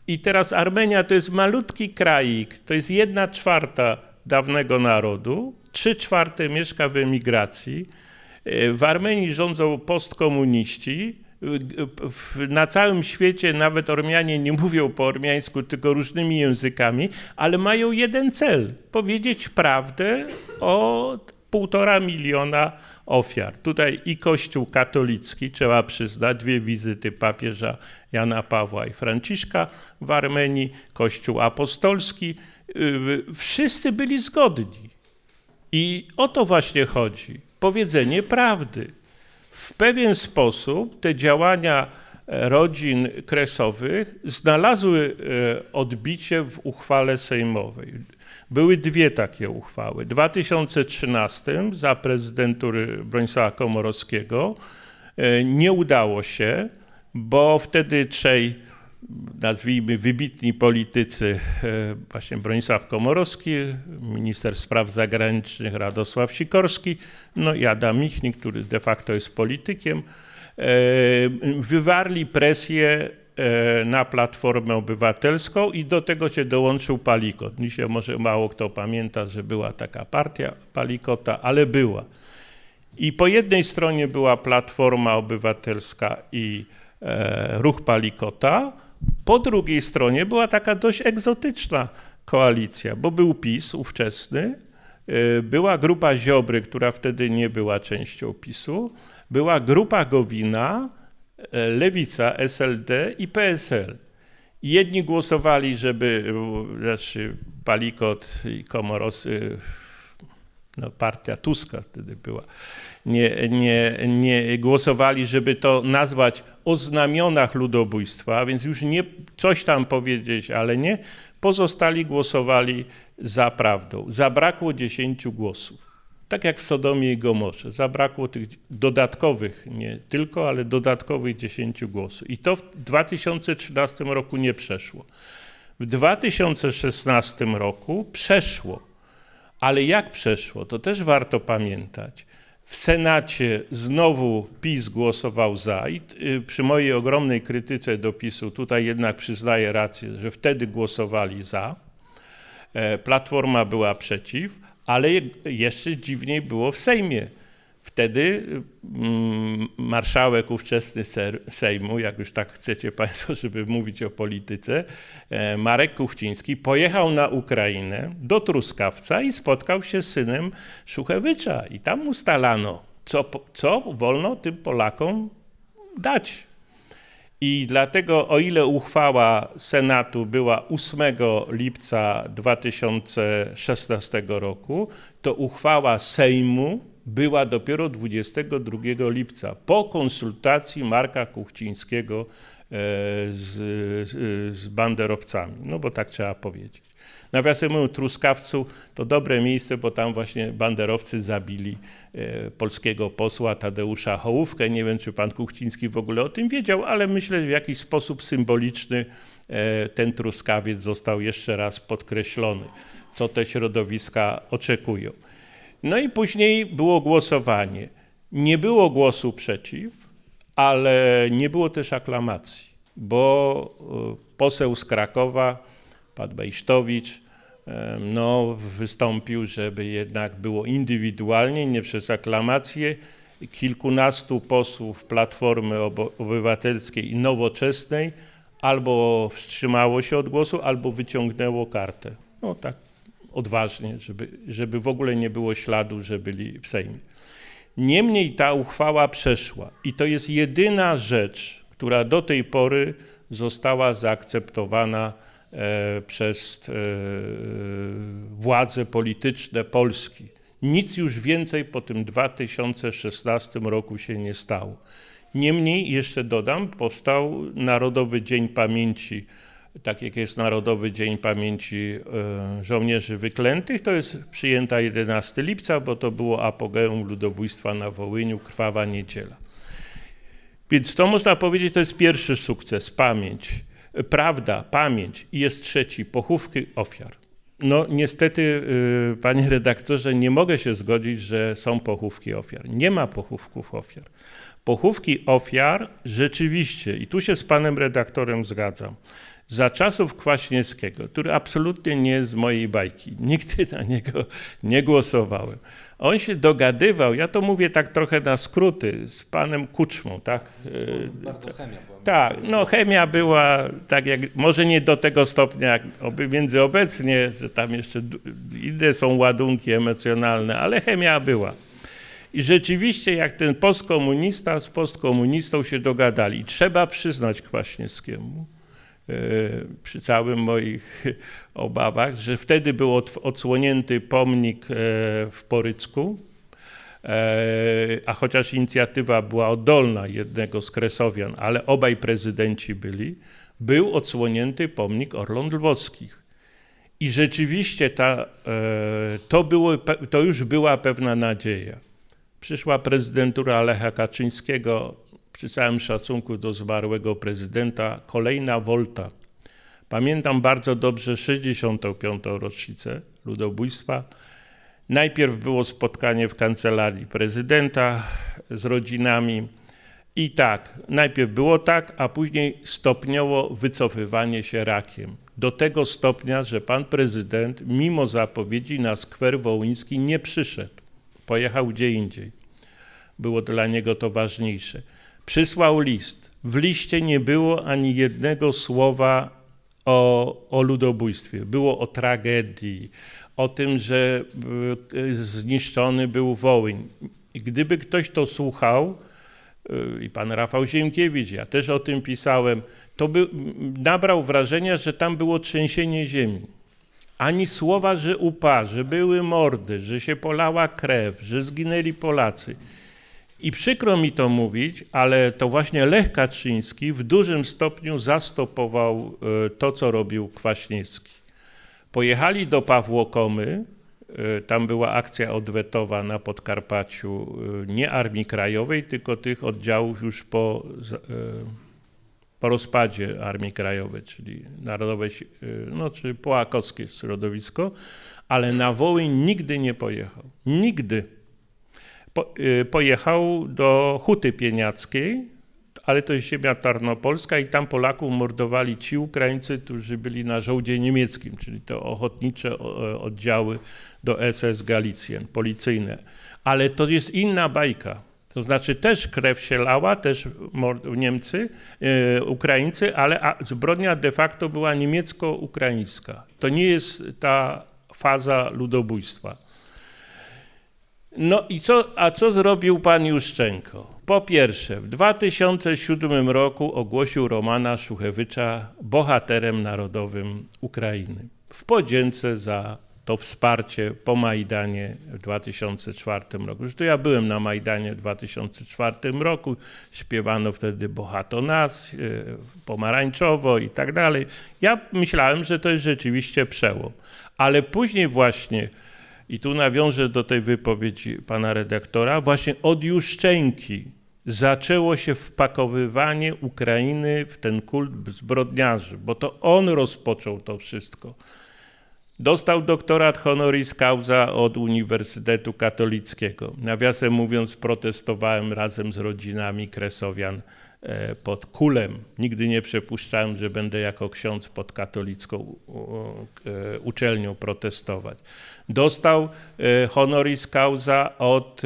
I teraz Armenia to jest malutki krajik, to jest jedna czwarta dawnego narodu, trzy czwarte mieszka w emigracji. E, w Armenii rządzą postkomuniści, na całym świecie nawet Ormianie nie mówią po ormiańsku, tylko różnymi językami, ale mają jeden cel powiedzieć prawdę o półtora miliona ofiar. Tutaj i Kościół katolicki, trzeba przyznać, dwie wizyty papieża Jana Pawła i Franciszka w Armenii, Kościół apostolski, y, wszyscy byli zgodni. I o to właśnie chodzi. Powiedzenie prawdy w pewien sposób te działania e, rodzin kresowych znalazły e, odbicie w uchwale sejmowej. Były dwie takie uchwały. W 2013 za prezydentury Bronisława Komorowskiego e, nie udało się, bo wtedy trzej nazwijmy wybitni politycy, e, właśnie Bronisław Komorowski, minister spraw zagranicznych Radosław Sikorski, no i Adam Michnik, który de facto jest politykiem, e, wywarli presję e, na Platformę Obywatelską i do tego się dołączył Palikot. Dzisiaj może mało kto pamięta, że była taka partia Palikota, ale była. I po jednej stronie była Platforma Obywatelska i Ruch Palikota, po drugiej stronie była taka dość egzotyczna koalicja, bo był PiS ówczesny, y, była grupa Ziobry, która wtedy nie była częścią PiSu, była grupa Gowina, y, Lewica, SLD i PSL. Jedni głosowali, żeby, y, znaczy Palikot i Komorosy, no partia Tuska wtedy była, nie, nie, nie głosowali, żeby to nazwać o znamionach ludobójstwa, więc już nie coś tam powiedzieć, ale nie. Pozostali głosowali za prawdą. Zabrakło 10 głosów. Tak jak w Sodomie i Gomorze. Zabrakło tych dodatkowych, nie tylko, ale dodatkowych 10 głosów. I to w 2013 roku nie przeszło. W 2016 roku przeszło. Ale jak przeszło, to też warto pamiętać. W Senacie znowu PiS głosował za i y, przy mojej ogromnej krytyce do PiSu tutaj jednak przyznaję rację, że wtedy głosowali za. E, Platforma była przeciw, ale jeszcze dziwniej było w Sejmie. Wtedy mm, marszałek ówczesny Sejmu, jak już tak chcecie Państwo, żeby mówić o polityce, e, Marek Kuchciński pojechał na Ukrainę do Truskawca i spotkał się z synem Szuchewycza. I tam ustalano, co, co wolno tym Polakom dać. I dlatego, o ile uchwała Senatu była 8 lipca 2016 roku, to uchwała Sejmu była dopiero 22 lipca, po konsultacji Marka Kuchcińskiego z, z banderowcami, no bo tak trzeba powiedzieć. Nawiasem mówiąc, Truskawcu to dobre miejsce, bo tam właśnie banderowcy zabili e, polskiego posła Tadeusza Hołówkę. Nie wiem, czy pan Kuchciński w ogóle o tym wiedział, ale myślę, że w jakiś sposób symboliczny e, ten Truskawiec został jeszcze raz podkreślony, co te środowiska oczekują. No i później było głosowanie. Nie było głosu przeciw, ale nie było też aklamacji, bo e, poseł z Krakowa, pan Bejsztowicz, no, wystąpił, żeby jednak było indywidualnie, nie przez aklamację. Kilkunastu posłów Platformy Obywatelskiej i Nowoczesnej albo wstrzymało się od głosu, albo wyciągnęło kartę. No tak odważnie, żeby, żeby w ogóle nie było śladu, że byli w Sejmie. Niemniej ta uchwała przeszła i to jest jedyna rzecz, która do tej pory została zaakceptowana E, przez e, władze polityczne Polski. Nic już więcej po tym 2016 roku się nie stało. Niemniej, jeszcze dodam, powstał Narodowy Dzień Pamięci, tak jak jest Narodowy Dzień Pamięci e, Żołnierzy Wyklętych, to jest przyjęta 11 lipca, bo to było apogeum ludobójstwa na Wołyniu, krwawa niedziela. Więc to można powiedzieć, to jest pierwszy sukces, pamięć prawda, pamięć i jest trzeci, pochówki ofiar. No niestety, y, panie redaktorze, nie mogę się zgodzić, że są pochówki ofiar. Nie ma pochówków ofiar. Pochówki ofiar rzeczywiście, i tu się z panem redaktorem zgadzam, za czasów Kwaśniewskiego, który absolutnie nie jest z mojej bajki, nigdy na niego nie głosowałem. On się dogadywał, ja to mówię tak trochę na skróty, z panem Kuczmą, tak?
Bardzo chemia była.
Tak, no chemia była, tak jak, może nie do tego stopnia jak między obecnie, że tam jeszcze inne są ładunki emocjonalne, ale chemia była. I rzeczywiście jak ten postkomunista z postkomunistą się dogadali, trzeba przyznać Kwaśniewskiemu, przy całym moich obawach, że wtedy był odsłonięty pomnik e, w Porycku, E, a chociaż inicjatywa była oddolna jednego z Kresowian, ale obaj prezydenci byli, był odsłonięty pomnik Orląt Lwowskich. I rzeczywiście ta, e, to, było, to już była pewna nadzieja. Przyszła prezydentura Lecha Kaczyńskiego, przy całym szacunku do zmarłego prezydenta, kolejna wolta. Pamiętam bardzo dobrze 65. rocznicę ludobójstwa Najpierw było spotkanie w kancelarii prezydenta z rodzinami. I tak, najpierw było tak, a później stopniowo wycofywanie się rakiem. Do tego stopnia, że pan prezydent, mimo zapowiedzi na skwer wołyński, nie przyszedł. Pojechał gdzie indziej. Było dla niego to ważniejsze. Przysłał list. W liście nie było ani jednego słowa o, o ludobójstwie. Było o tragedii, o tym, że e, zniszczony był Wołyń. Gdyby ktoś to słuchał, e, i pan Rafał Ziemkiewicz, ja też o tym pisałem, to by nabrał wrażenia, że tam było trzęsienie ziemi. Ani słowa, że upa, że były mordy, że się polała krew, że zginęli Polacy. I przykro mi to mówić, ale to właśnie Lech Kaczyński w dużym stopniu zastopował e, to, co robił Kwaśniewski. Pojechali do Pawłokomy, e, tam była akcja odwetowa na Podkarpaciu, e, nie Armii Krajowej, tylko tych oddziałów już po, po rozpadzie Armii Krajowej, czyli Narodowe, no, czy połakowskie środowisko, ale na Wołyń nigdy nie pojechał. Nigdy. Po, pojechał do Huty Pieniackiej, ale to jest ziemia tarnopolska i tam Polaków mordowali ci Ukraińcy, którzy byli na żołdzie niemieckim, czyli to ochotnicze e, oddziały do SS Galicjen, policyjne. Ale to jest inna bajka. To znaczy też krew się lała, też Niemcy, e, Ukraińcy, ale zbrodnia de facto była niemiecko-ukraińska. To nie jest ta faza ludobójstwa. No i co, a co zrobił pan Juszczenko? Po pierwsze, w 2007 roku ogłosił Romana Szuchewycza bohaterem narodowym Ukrainy w podzięce za to wsparcie po Majdanie w 2004 roku. Zresztą ja byłem na Majdanie w 2004 roku, śpiewano wtedy Bohato Nas, e, pomarańczowo i tak dalej. Ja myślałem, że to jest rzeczywiście przełom. Ale później właśnie, i tu nawiążę do tej wypowiedzi pana redaktora, właśnie od Juszczenki zaczęło się wpakowywanie Ukrainy w ten kult zbrodniarzy, bo to on rozpoczął to wszystko. Dostał doktorat honoris causa od Uniwersytetu Katolickiego. Nawiasem mówiąc, protestowałem razem z rodzinami Kresowian e, pod kulem. Nigdy nie przypuszczałem, że będę jako ksiądz pod katolicką e, uczelnią protestować. Dostał e, honoris causa od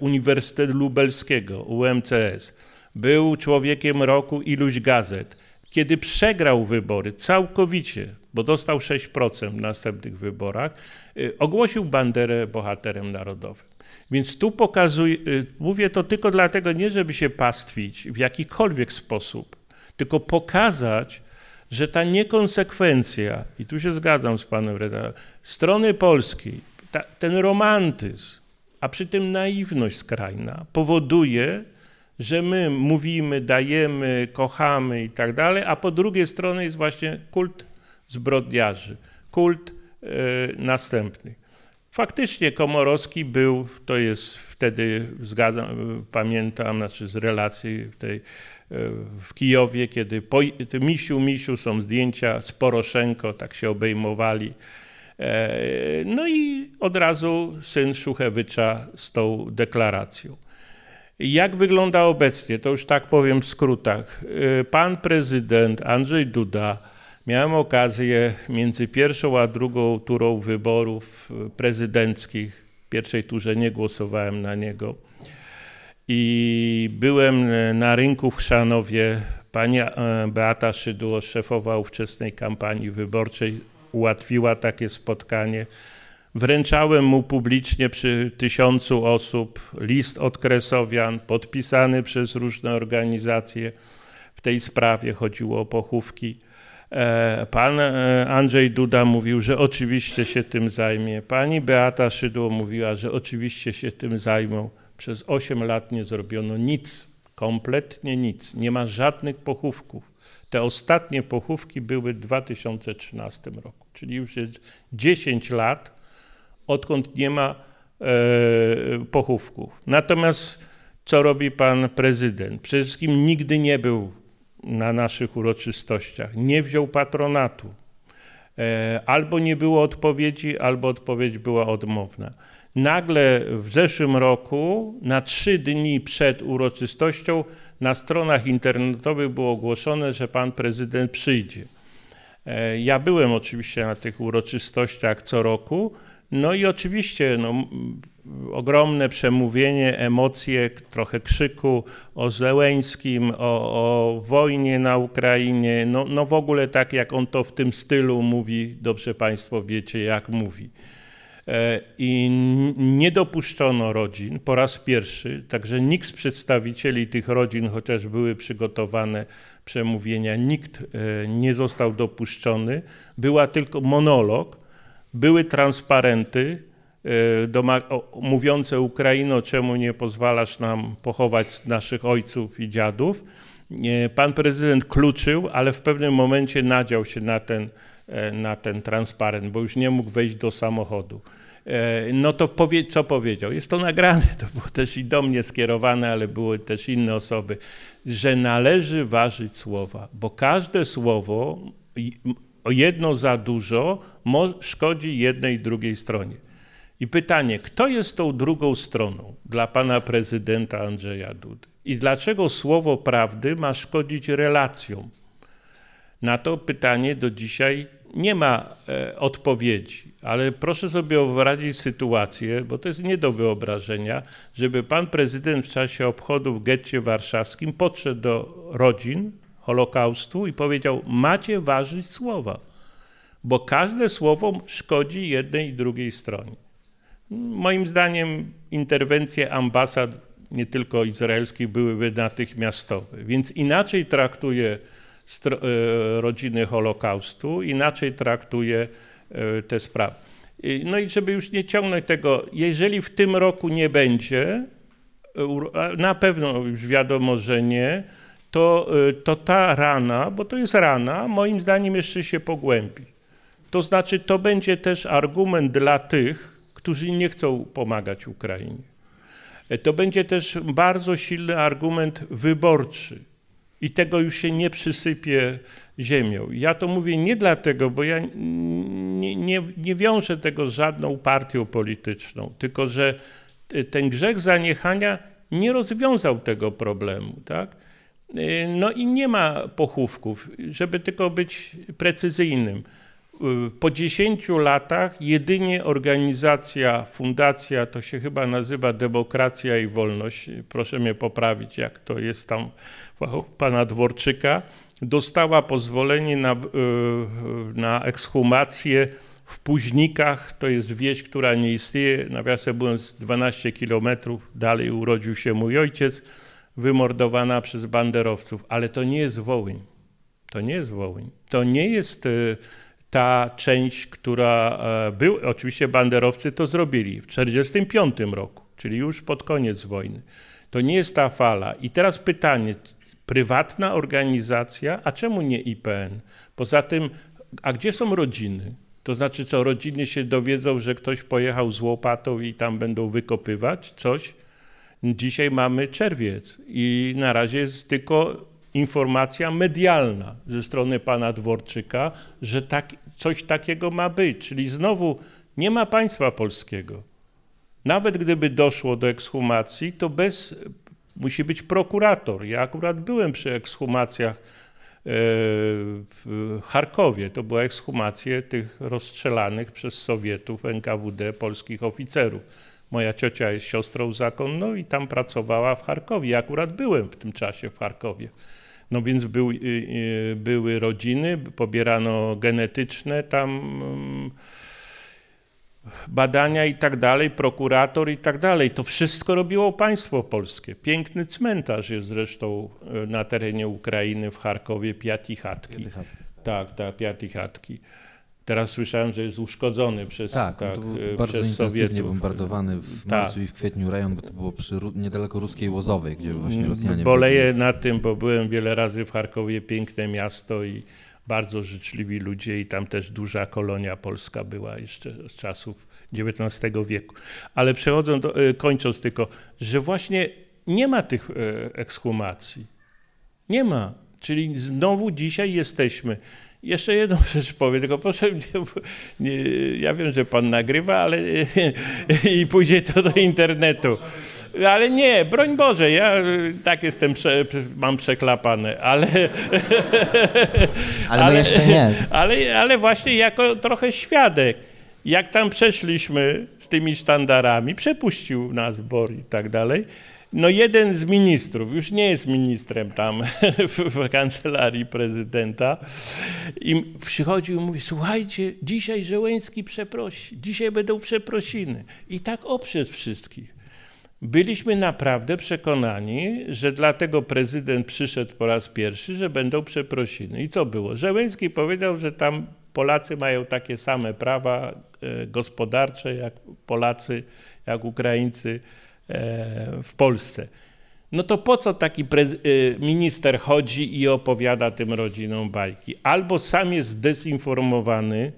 Uniwersytetu Lubelskiego, UMCS. Był człowiekiem roku iluś gazet. Kiedy przegrał wybory całkowicie, bo dostał 6% w następnych wyborach, y, ogłosił Banderę bohaterem narodowym. Więc tu pokazuję, mówię to tylko dlatego, nie żeby się pastwić w jakikolwiek sposób, tylko pokazać, że ta niekonsekwencja, i tu się zgadzam z panem redaktorem, strony polskiej, ta, ten romantyzm, a przy tym naiwność skrajna powoduje, że my mówimy, dajemy, kochamy i tak dalej, a po drugiej stronie jest właśnie kult zbrodniarzy. Kult następny. Faktycznie Komorowski był, to jest wtedy, zgadzam, pamiętam, znaczy z relacji tej, w Kijowie, kiedy po, misiu, misiu są zdjęcia z Poroszenko, tak się obejmowali. E, no i od razu syn Szuchewycza z tą deklaracją. Jak wygląda obecnie? To już tak powiem w skrótach. Pan prezydent Andrzej Duda Miałem okazję między pierwszą a drugą turą wyborów prezydenckich, w pierwszej turze nie głosowałem na niego, i byłem na rynku w Chrzanowie. Pani e, Beata Szydło, szefowa ówczesnej kampanii wyborczej, ułatwiła takie spotkanie. Wręczałem mu publicznie przy tysiącu osób list od Kresowian, podpisany przez różne organizacje. W tej sprawie chodziło o pochówki. E, pan e, Andrzej Duda mówił, że oczywiście się tym zajmie. Pani Beata Szydło mówiła, że oczywiście się tym zajmą. Przez 8 lat nie zrobiono nic, kompletnie nic. Nie ma żadnych pochówków. Te ostatnie pochówki były w 2013 roku, czyli już jest 10 lat, odkąd nie ma e, pochówków. Natomiast co robi pan prezydent? Przede wszystkim nigdy nie był na naszych uroczystościach, nie wziął patronatu. E, albo nie było odpowiedzi, albo odpowiedź była odmowna. Nagle w zeszłym roku, na trzy dni przed uroczystością, na stronach internetowych było ogłoszone, że pan prezydent przyjdzie. E, ja byłem oczywiście na tych uroczystościach co roku. No i oczywiście no, ogromne przemówienie, emocje, trochę krzyku o Zełęńskim, o, o wojnie na Ukrainie, no, no w ogóle tak jak on to w tym stylu mówi, dobrze Państwo wiecie jak mówi. E, I nie dopuszczono rodzin po raz pierwszy, także nikt z przedstawicieli tych rodzin, chociaż były przygotowane przemówienia, nikt e, nie został dopuszczony. Była tylko monolog, były transparenty, E, mówiące Ukraino, czemu nie pozwalasz nam pochować naszych ojców i dziadów. Pan prezydent kluczył, ale w pewnym momencie nadział się na ten, na ten transparent, bo już nie mógł wejść do samochodu. No to powie, co powiedział? Jest to nagrane, to było też i do mnie skierowane, ale były też inne osoby, że należy ważyć słowa, bo każde słowo, jedno za dużo, szkodzi jednej i drugiej stronie. I pytanie, kto jest tą drugą stroną dla pana prezydenta Andrzeja Dudy? I dlaczego słowo prawdy ma szkodzić relacjom? Na to pytanie do dzisiaj nie ma e, odpowiedzi, ale proszę sobie wyobrazić sytuację, bo to jest nie do wyobrażenia, żeby pan prezydent w czasie obchodów w getcie warszawskim podszedł do rodzin Holokaustu i powiedział: Macie ważyć słowa, bo każde słowo szkodzi jednej i drugiej stronie. Moim zdaniem interwencje ambasad, nie tylko izraelskich, byłyby natychmiastowe, więc inaczej traktuje rodziny Holokaustu, inaczej traktuje e, te sprawy. No i żeby już nie ciągnąć tego, jeżeli w tym roku nie będzie, na pewno już wiadomo, że nie, to, to ta rana, bo to jest rana, moim zdaniem jeszcze się pogłębi. To znaczy, to będzie też argument dla tych, którzy nie chcą pomagać Ukrainie. To będzie też bardzo silny argument wyborczy i tego już się nie przysypie ziemią. Ja to mówię nie dlatego, bo ja nie, nie, nie wiążę tego z żadną partią polityczną, tylko że ten grzech zaniechania nie rozwiązał tego problemu. Tak? No i nie ma pochówków, żeby tylko być precyzyjnym. Po 10 latach jedynie organizacja, fundacja, to się chyba nazywa Demokracja i Wolność, proszę mnie poprawić, jak to jest tam pana Dworczyka, dostała pozwolenie na, e, na ekshumację w Późnikach, to jest wieś, która nie istnieje, nawiasem mówiąc 12 kilometrów dalej urodził się mój ojciec, wymordowana przez banderowców, ale to nie jest Wołyń. To nie jest Wołyń. To nie jest ta część, która e, był, oczywiście banderowcy to zrobili w 1945 roku, czyli już pod koniec wojny. To nie jest ta fala. I teraz pytanie, prywatna organizacja, a czemu nie IPN? Poza tym, a gdzie są rodziny? To znaczy, co rodziny się dowiedzą, że ktoś pojechał z łopatą i tam będą wykopywać coś? Dzisiaj mamy czerwiec i na razie jest tylko informacja medialna ze strony pana Dworczyka, że tak, coś takiego ma być. Czyli znowu nie ma państwa polskiego. Nawet gdyby doszło do ekshumacji, to bez musi być prokurator. Ja akurat byłem przy ekshumacjach e, w Charkowie. To była ekshumacje tych rozstrzelanych przez Sowietów, NKWD, polskich oficerów. Moja ciocia jest siostrą zakonną i tam pracowała w Charkowie. Ja akurat byłem w tym czasie w Charkowie. No więc był, y, y, były rodziny, pobierano genetyczne tam mm, badania i tak dalej, prokurator i tak dalej. To wszystko robiło państwo polskie. Piękny cmentarz jest zresztą y, na terenie Ukrainy w Charkowie, Piatichatki. Tak, tak, Piatichatki. Teraz słyszałem, że jest uszkodzony przez
Tak, tak to był bardzo przez intensywnie Sowietów. bombardowany w tak. marcu i w kwietniu rejon, bo to było przy niedaleko ruskiej Łozowej, gdzie właśnie mm, Rosjanie...
Boleję byli. na tym, bo byłem wiele razy w Charkowie, piękne miasto i bardzo życzliwi ludzie i tam też duża kolonia polska była jeszcze z czasów XIX wieku. Ale przechodząc, do, e, kończąc tylko, że właśnie nie ma tych e, ekshumacji. Nie ma. Czyli znowu dzisiaj jesteśmy jeszcze jedną rzecz powiem, tylko proszę, nie, nie, ja wiem, że pan nagrywa, ale i pójdzie to do internetu. Ale nie, broń Boże, ja tak jestem, prze, mam przeklapane, ale...
Ale, ale jeszcze nie.
Ale, ale właśnie jako trochę świadek, jak tam przeszliśmy z tymi sztandarami, przepuścił nas Bor i tak dalej, no jeden z ministrów, już nie jest ministrem tam w, w kancelarii prezydenta i przychodził i mówi, słuchajcie, dzisiaj Żeleński przeprosi, dzisiaj będą przeprosiny. I tak oprzeć wszystkich. Byliśmy naprawdę przekonani, że dlatego prezydent przyszedł po raz pierwszy, że będą przeprosiny. I co było? Żeleński powiedział, że tam Polacy mają takie same prawa e, gospodarcze jak Polacy, jak Ukraińcy w Polsce. No to po co taki e, minister chodzi i opowiada tym rodzinom bajki? Albo sam jest zdezinformowany,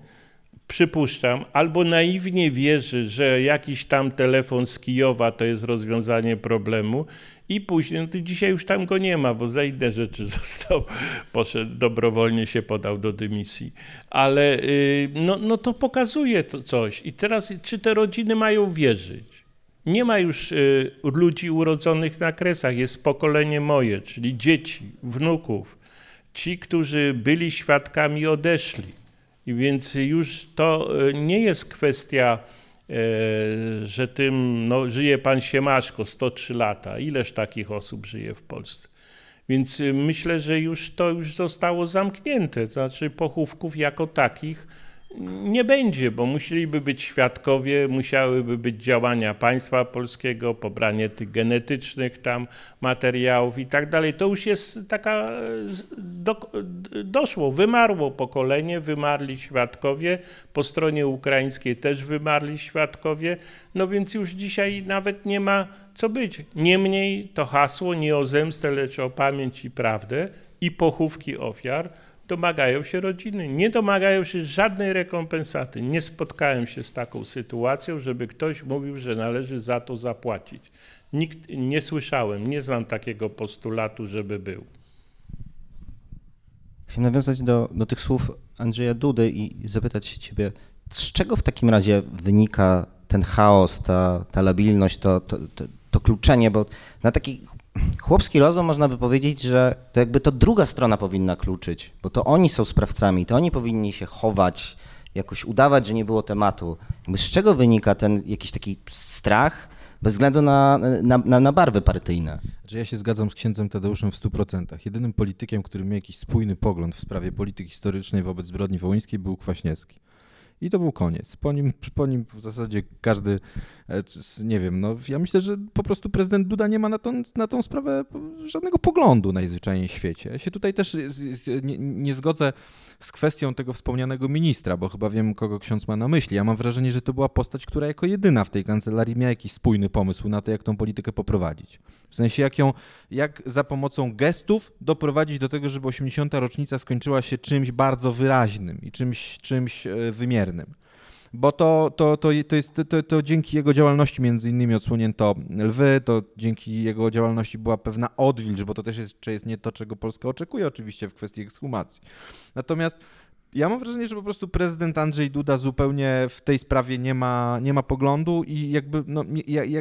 przypuszczam, albo naiwnie wierzy, że jakiś tam telefon z Kijowa to jest rozwiązanie problemu i później, no to dzisiaj już tam go nie ma, bo za inne rzeczy został, poszedł, dobrowolnie się podał do dymisji. Ale y, no, no to pokazuje to coś. I teraz, czy te rodziny mają wierzyć? Nie ma już y, ludzi urodzonych na kresach, jest pokolenie moje, czyli dzieci, wnuków. Ci, którzy byli świadkami, odeszli. I więc już to y, nie jest kwestia, y, że tym no, żyje pan Siemaszko 103 lata. Ileż takich osób żyje w Polsce? Więc myślę, że już to już zostało zamknięte. To znaczy pochówków jako takich nie będzie, bo musieliby być świadkowie, musiałyby być działania państwa polskiego, pobranie tych genetycznych tam materiałów i tak dalej. To już jest taka, do, doszło, wymarło pokolenie, wymarli świadkowie, po stronie ukraińskiej też wymarli świadkowie, no więc już dzisiaj nawet nie ma co być. Niemniej to hasło nie o zemstę, lecz o pamięć i prawdę i pochówki ofiar domagają się rodziny, nie domagają się żadnej rekompensaty. Nie spotkałem się z taką sytuacją, żeby ktoś mówił, że należy za to zapłacić. Nikt nie słyszałem, nie znam takiego postulatu, żeby był.
Chciałem nawiązać do, do tych słów Andrzeja Dudy i zapytać się ciebie, z czego w takim razie wynika ten chaos, ta, ta labilność, to, to, to, to kluczenie, bo na taki chłopski rozum można by powiedzieć, że to jakby to druga strona powinna kluczyć, bo to oni są sprawcami, to oni powinni się chować, jakoś udawać, że nie było tematu. Jakby z czego wynika ten jakiś taki strach bez względu na, na, na, na barwy partyjne?
Że ja się zgadzam z księdzem Tadeuszem w 100%. Jedynym politykiem, który miał jakiś spójny pogląd w sprawie polityki historycznej wobec zbrodni wołyńskiej był Kwaśniewski. I to był koniec. Po nim, po nim w zasadzie każdy, nie wiem, no ja myślę, że po prostu prezydent Duda nie ma na tą, na tą sprawę żadnego poglądu najzwyczajniej w świecie. Ja się tutaj też nie, nie zgodzę z kwestią tego wspomnianego ministra, bo chyba wiem, kogo ksiądz ma na myśli. Ja mam wrażenie, że to była postać, która jako jedyna w tej kancelarii miała jakiś spójny pomysł na to, jak tą politykę poprowadzić. W sensie, jak ją, jak za pomocą gestów doprowadzić do tego, żeby 80. rocznica skończyła się czymś bardzo wyraźnym i czymś, czymś e, wymiernym bo to, to, to, to, jest, to, to dzięki jego działalności między innymi odsłonięto lwy, to dzięki jego działalności była pewna odwilż, bo to też jest, jest nie to, czego Polska oczekuje oczywiście w kwestii ekshumacji. Natomiast ja mam wrażenie, że po prostu prezydent Andrzej Duda zupełnie w tej sprawie nie ma, nie ma poglądu i jakby, no, ja, ja,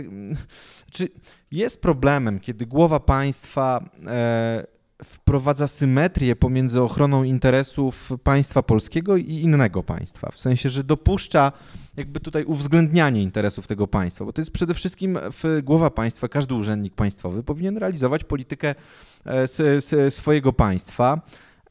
czy jest problemem, kiedy głowa państwa e, wprowadza symetrię pomiędzy ochroną interesów państwa polskiego i innego państwa. W sensie, że dopuszcza jakby tutaj uwzględnianie interesów tego państwa, bo to jest przede wszystkim głowa państwa, każdy urzędnik państwowy powinien realizować politykę e, swojego państwa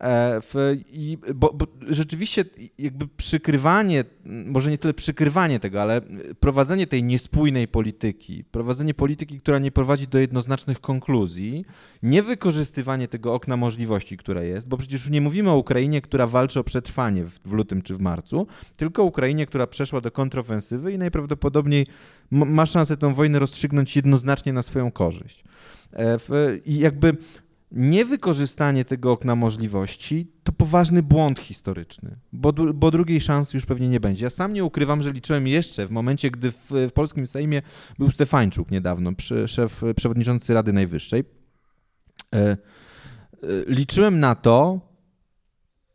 w, i, bo, bo, rzeczywiście jakby przykrywanie, może nie tyle przykrywanie tego, ale prowadzenie tej niespójnej polityki, prowadzenie polityki, która nie prowadzi do jednoznacznych konkluzji, niewykorzystywanie tego okna możliwości, które jest, bo przecież nie mówimy o Ukrainie, która walczy o przetrwanie w, w lutym czy w marcu, tylko o Ukrainie, która przeszła do kontrofensywy i najprawdopodobniej ma szansę tę wojnę rozstrzygnąć jednoznacznie na swoją korzyść. E, I jakby niewykorzystanie tego okna możliwości to poważny błąd historyczny, bo, bo drugiej szansy już pewnie nie będzie. Ja sam nie ukrywam, że liczyłem jeszcze w momencie, gdy w, w polskim Sejmie był Stefańczuk niedawno, szef, przewodniczący Rady Najwyższej. E, e, liczyłem na to,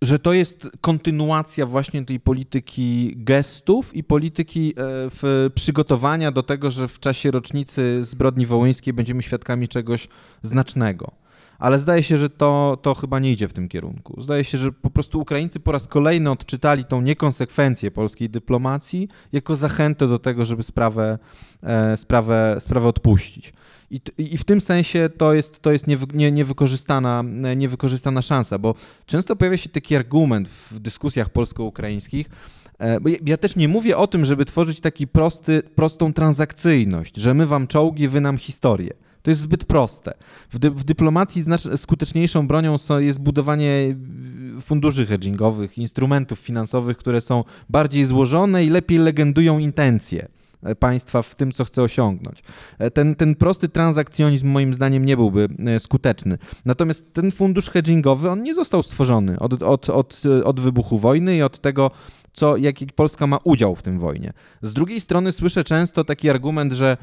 że to jest kontynuacja właśnie tej polityki gestów i polityki e, w przygotowania do tego, że w czasie rocznicy zbrodni wołyńskiej będziemy świadkami czegoś znacznego ale zdaje się, że to, to chyba nie idzie w tym kierunku. Zdaje się, że po prostu Ukraińcy po raz kolejny odczytali tą niekonsekwencję polskiej dyplomacji jako zachętę do tego, żeby sprawę, e, sprawę, sprawę odpuścić. I, I, w tym sensie to jest, to jest niewy, nie, niewykorzystana, niewykorzystana szansa, bo często pojawia się taki argument w dyskusjach polsko-ukraińskich, e, bo ja też nie mówię o tym, żeby tworzyć taki prosty, prostą transakcyjność, że my wam czołgi, wy nam historię. To jest zbyt proste. W, dy, w dyplomacji skuteczniejszą bronią są, jest budowanie funduszy hedgingowych, instrumentów finansowych, które są bardziej złożone i lepiej legendują intencje e, państwa w tym, co chce osiągnąć. E, ten, ten prosty transakcjonizm moim zdaniem nie byłby e, skuteczny. Natomiast ten fundusz hedgingowy, on nie został stworzony od, od, od, od wybuchu wojny i od tego, co, jaki Polska ma udział w tym wojnie. Z drugiej strony słyszę często taki argument, że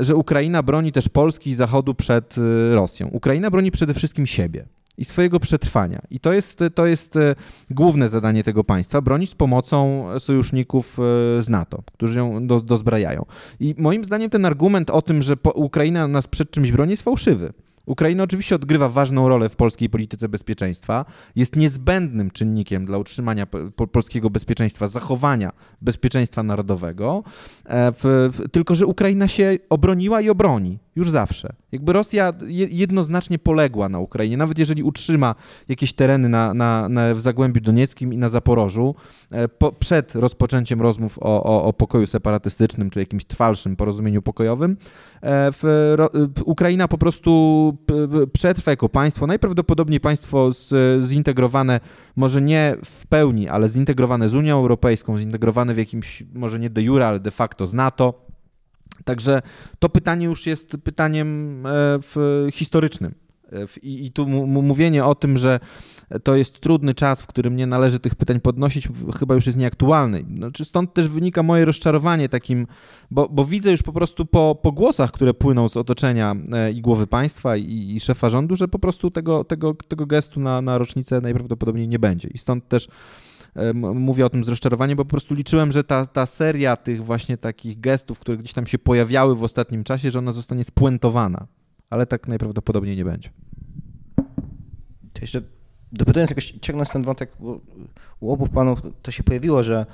że Ukraina broni też Polski i Zachodu przed e, Rosją. Ukraina broni przede wszystkim siebie i swojego przetrwania. I to jest, to jest e, główne zadanie tego państwa bronić z pomocą sojuszników z NATO, którzy ją do, dozbrajają. I moim zdaniem ten argument o tym, że Ukraina nas przed czymś broni, jest fałszywy. Ukraina oczywiście odgrywa ważną rolę w polskiej polityce bezpieczeństwa, jest niezbędnym czynnikiem dla utrzymania po polskiego bezpieczeństwa, zachowania bezpieczeństwa narodowego, e, w, w, tylko że Ukraina się obroniła i obroni. Już zawsze. Jakby Rosja jednoznacznie poległa na Ukrainie, nawet jeżeli utrzyma jakieś tereny na, na, na w Zagłębiu Donieckim i na Zaporożu, e, po, przed rozpoczęciem rozmów o, o, o, pokoju separatystycznym czy jakimś trwalszym porozumieniu pokojowym, e, w, w, Ukraina po prostu przetrwa jako państwo, najprawdopodobniej państwo z, zintegrowane, może nie w pełni, ale zintegrowane z Unią Europejską, zintegrowane w jakimś, może nie de jure, ale de facto z NATO Także to pytanie już jest pytaniem e, historycznym. E, I, I, tu mówienie o tym, że to jest trudny czas, w którym nie należy tych pytań podnosić, chyba już jest nieaktualny. Znaczy stąd też wynika moje rozczarowanie takim, bo, bo widzę już po prostu po, po głosach, które płyną z otoczenia e, i głowy państwa i, i szefa rządu, że po prostu tego, tego, tego gestu na, na rocznicę najprawdopodobniej nie będzie. I stąd też mówię o tym z rozczarowaniem, bo po prostu liczyłem, że ta, ta seria tych właśnie takich gestów, które gdzieś tam się pojawiały w ostatnim czasie, że ona zostanie spuentowana, ale tak najprawdopodobniej nie będzie.
To jeszcze dopytując jakoś, ciągnąc ten wątek, bo u obu panów to się pojawiło, że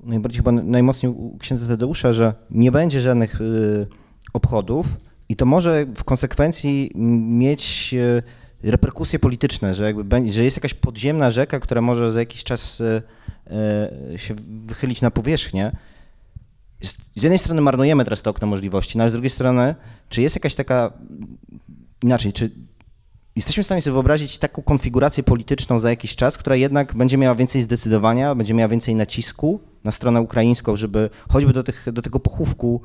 najbardziej chyba najmocniej u księdza Tadeusza, że nie będzie żadnych y, obchodów i to może w konsekwencji mieć y, reperkusje polityczne, że, jakby, że jest jakaś podziemna rzeka, która może za jakiś czas e, e, się wychylić na powierzchnię. Z jednej strony marnujemy teraz to okno możliwości, no ale z drugiej strony, czy jest jakaś taka, inaczej, czy jesteśmy w stanie sobie wyobrazić taką konfigurację polityczną za jakiś czas, która jednak będzie miała więcej zdecydowania, będzie miała więcej nacisku na stronę ukraińską, żeby choćby do, tych, do tego pochówku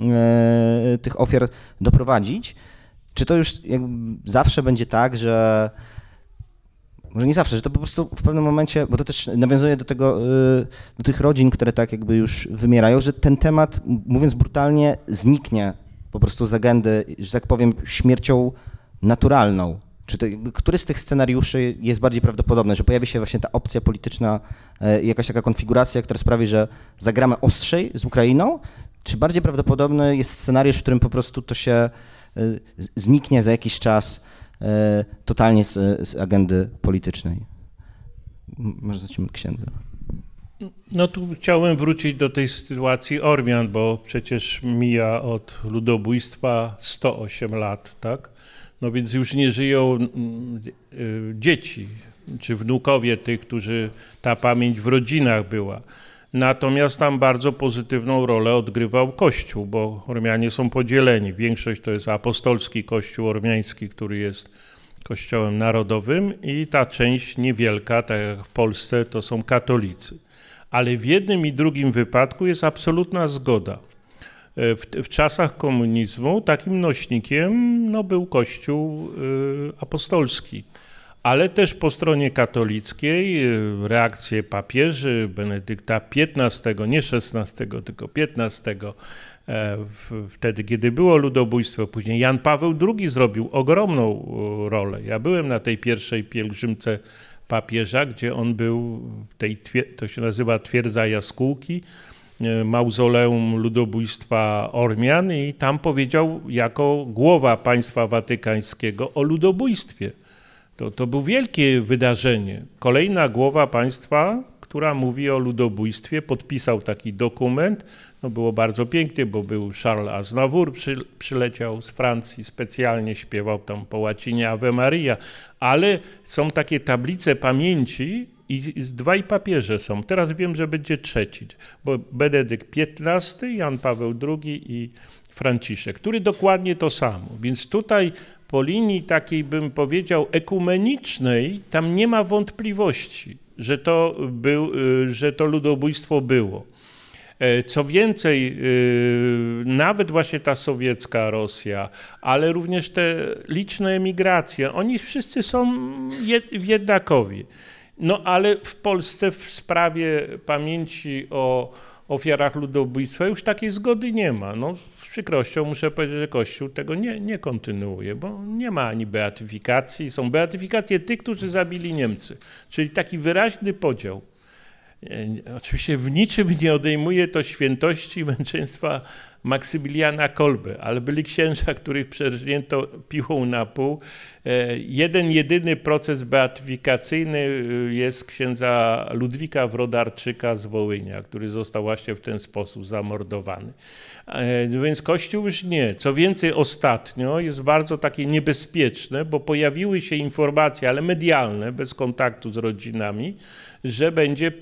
e, tych ofiar doprowadzić, czy to już zawsze będzie tak, że może nie zawsze, że to po prostu w pewnym momencie, bo to też nawiązuje do tego, y, do tych rodzin, które tak jakby już wymierają, że ten temat, mówiąc brutalnie, zniknie po prostu z agendy, że tak powiem, śmiercią naturalną. Czy to, który z tych scenariuszy jest bardziej prawdopodobny, że pojawi się właśnie ta opcja polityczna, y, jakaś taka konfiguracja, która sprawi, że zagramy ostrzej z Ukrainą, czy bardziej prawdopodobny jest scenariusz, w którym po prostu to się zniknie za jakiś czas y, totalnie z, z agendy politycznej. Może zacznijmy od księdza.
No tu chciałem wrócić do tej sytuacji Ormian, bo przecież mija od ludobójstwa 108 lat, tak? No więc już nie żyją y, dzieci czy wnukowie tych, którzy ta pamięć w rodzinach była. Natomiast tam bardzo pozytywną rolę odgrywał Kościół, bo Ormianie są podzieleni. Większość to jest apostolski Kościół ormiański, który jest kościołem narodowym i ta część niewielka, tak jak w Polsce, to są katolicy. Ale w jednym i drugim wypadku jest absolutna zgoda. W, w czasach komunizmu takim nośnikiem no, był Kościół y, apostolski ale też po stronie katolickiej y, reakcje papieży Benedykta XV, nie XVI, tylko XV, e, wtedy, kiedy było ludobójstwo. Później Jan Paweł II zrobił ogromną rolę. Ja byłem na tej pierwszej pielgrzymce papieża, gdzie on był, tej, to się nazywa Twierdza Jaskółki, e, mauzoleum ludobójstwa Ormian i tam powiedział jako głowa państwa watykańskiego o ludobójstwie. To, to było wielkie wydarzenie. Kolejna głowa państwa, która mówi o ludobójstwie, podpisał taki dokument. No było bardzo pięknie, bo był Charles Aznavour, przy, przyleciał z Francji, specjalnie śpiewał tam po łacinie Ave Maria, ale są takie tablice pamięci i, i dwaj papieże są. Teraz wiem, że będzie trzeci, bo Benedykt XV, Jan Paweł II i Franciszek, który dokładnie to samo. Więc tutaj po linii takiej, bym powiedział, ekumenicznej, tam nie ma wątpliwości, że to, był, y, że to ludobójstwo było. E, co więcej, y, nawet właśnie ta sowiecka Rosja, ale również te liczne emigracje, oni wszyscy są jednakowi. No ale w Polsce w sprawie pamięci o ofiarach ludobójstwa już takiej zgody nie ma. No, przykrością muszę powiedzieć, że Kościół tego nie, nie kontynuuje, bo nie ma ani beatyfikacji. Są beatyfikacje tych, którzy zabili Niemcy. Czyli taki wyraźny podział. E, oczywiście w niczym nie odejmuje to świętości męczeństwa Maksymiliana Kolbe, ale byli księża, których przerżnięto piłą na pół. E, jeden, jedyny proces beatyfikacyjny e, jest księdza Ludwika Wrodarczyka z Wołynia, który został właśnie w ten sposób zamordowany. E, więc Kościół już nie. Co więcej, ostatnio jest bardzo takie niebezpieczne, bo pojawiły się informacje, ale medialne, bez kontaktu z rodzinami, że będzie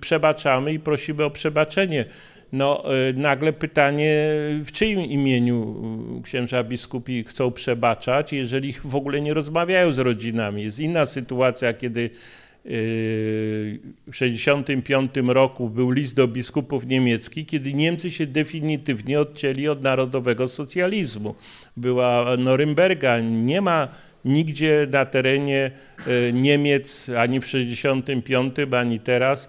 przebaczamy i prosimy o przebaczenie no e, nagle pytanie, w czyim imieniu księża biskupi chcą przebaczać, jeżeli w ogóle nie rozmawiają z rodzinami. Jest inna sytuacja, kiedy e, w 1965 roku był list do biskupów niemieckich, kiedy Niemcy się definitywnie odcięli od narodowego socjalizmu. Była Norymberga, nie ma Nigdzie na terenie Niemiec, ani w 65, ani teraz,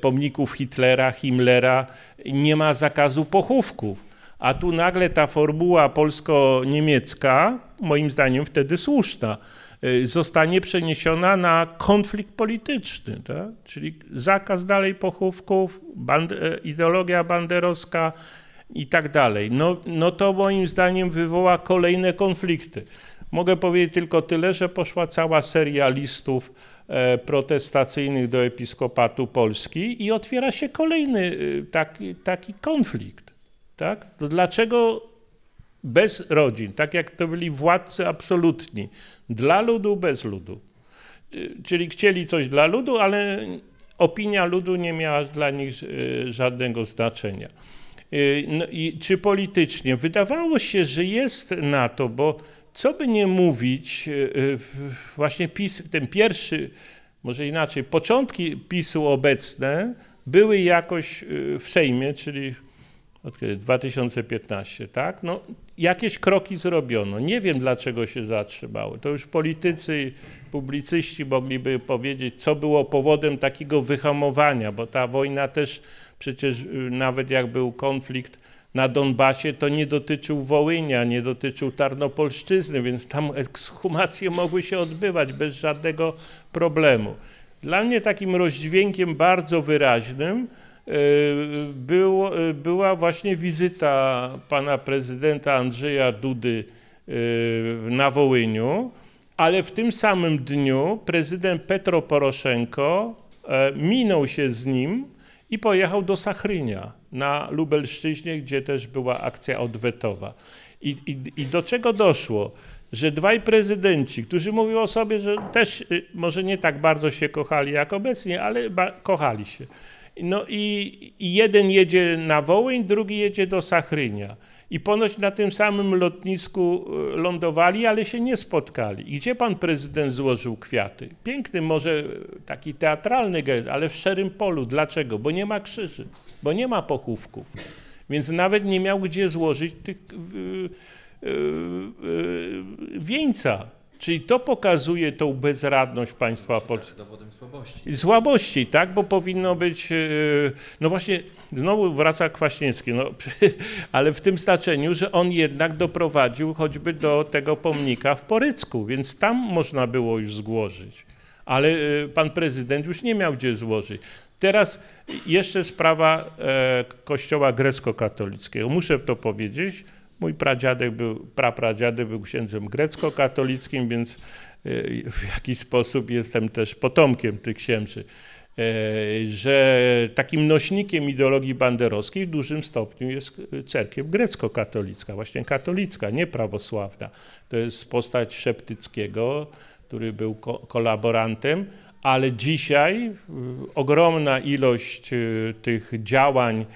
pomników Hitlera, Himmlera nie ma zakazu pochówków. A tu nagle ta formuła polsko-niemiecka, moim zdaniem wtedy słuszna, e, zostanie przeniesiona na konflikt polityczny, tak? czyli zakaz dalej pochówków, band ideologia banderowska i tak dalej. No, no to moim zdaniem wywoła kolejne konflikty. Mogę powiedzieć tylko tyle, że poszła cała seria listów e, protestacyjnych do Episkopatu Polski i otwiera się kolejny e, taki, taki konflikt. Tak? To dlaczego bez rodzin, tak jak to byli władcy absolutni, dla ludu, bez ludu. E, czyli chcieli coś dla ludu, ale opinia ludu nie miała dla nich żadnego znaczenia. No i czy politycznie? Wydawało się, że jest na to, bo co by nie mówić, e, e, właśnie PiS, ten pierwszy, może inaczej, początki PiSu obecne były jakoś e, w Sejmie, czyli od kiedy? 2015, tak? No, jakieś kroki zrobiono. Nie wiem, dlaczego się zatrzymały. To już politycy, publicyści mogliby powiedzieć, co było powodem takiego wyhamowania, bo ta wojna też przecież nawet jak był konflikt na Donbasie to nie dotyczył Wołynia, nie dotyczył Tarnopolszczyzny, więc tam ekshumacje mogły się odbywać bez żadnego problemu. Dla mnie takim rozdźwiękiem bardzo wyraźnym e, był, e, była właśnie wizyta pana prezydenta Andrzeja Dudy e, na Wołyniu, ale w tym samym dniu prezydent Petro Poroszenko minął się z nim i pojechał do Sachrynia na Lubelszczyźnie, gdzie też była akcja odwetowa. I, i, I do czego doszło? Że dwaj prezydenci, którzy mówią o sobie, że też y, może nie tak bardzo się kochali jak obecnie, ale kochali się. No i, i jeden jedzie na Wołyń, drugi jedzie do Sachrynia i ponoć na tym samym lotnisku e, lądowali, ale się nie spotkali. I gdzie pan prezydent złożył kwiaty? Piękny, może taki teatralny gest, ale w szczerym polu. Dlaczego? Bo nie ma krzyży, bo nie ma pochówków. Więc nawet nie miał gdzie złożyć tych yy, yy, wieńca. Czyli to pokazuje tą bezradność państwa polskiego. Dowodem słabości. Słabości, tak, bo powinno być, yy, no właśnie, znowu wraca Kwaśniewski, no, ale w tym znaczeniu, że on jednak doprowadził choćby do tego pomnika w Porycku, więc tam można było już złożyć. Ale yy, pan prezydent już nie miał gdzie złożyć. Teraz jeszcze sprawa e, kościoła grecko-katolickiego. Muszę to powiedzieć Mój pradziadek był, prapradziadek był księdzem grecko-katolickim, więc e, w jakiś sposób jestem też potomkiem tych księży e, że takim nośnikiem ideologii banderowskiej w dużym stopniu jest cerkiew grecko-katolicka, właśnie katolicka, nie prawosławna. To jest postać Szeptyckiego, który był ko kolaborantem, ale dzisiaj ogromna ilość e, tych działań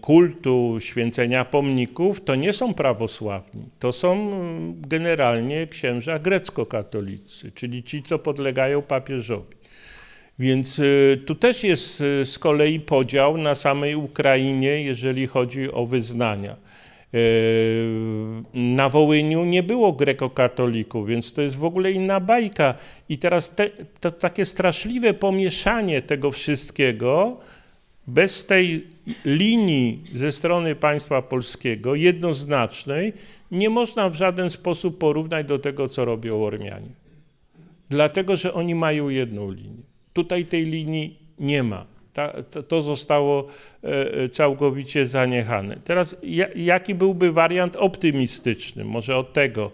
kultu, święcenia pomników, to nie są prawosławni. To są mm, generalnie księża grecko-katolicy, czyli ci, co podlegają papieżowi. Więc y, tu też jest y, z kolei podział na samej Ukrainie, jeżeli chodzi o wyznania. Y, na Wołyniu nie było grekokatolików, więc to jest w ogóle inna bajka. I teraz te, to takie straszliwe pomieszanie tego wszystkiego, bez tej linii ze strony państwa polskiego, jednoznacznej, nie można w żaden sposób porównać do tego, co robią Ormianie. Dlatego, że oni mają jedną linię. Tutaj tej linii nie ma. Ta, to, to, zostało całkowicie zaniechane. Teraz jaki byłby wariant optymistyczny? Może od tego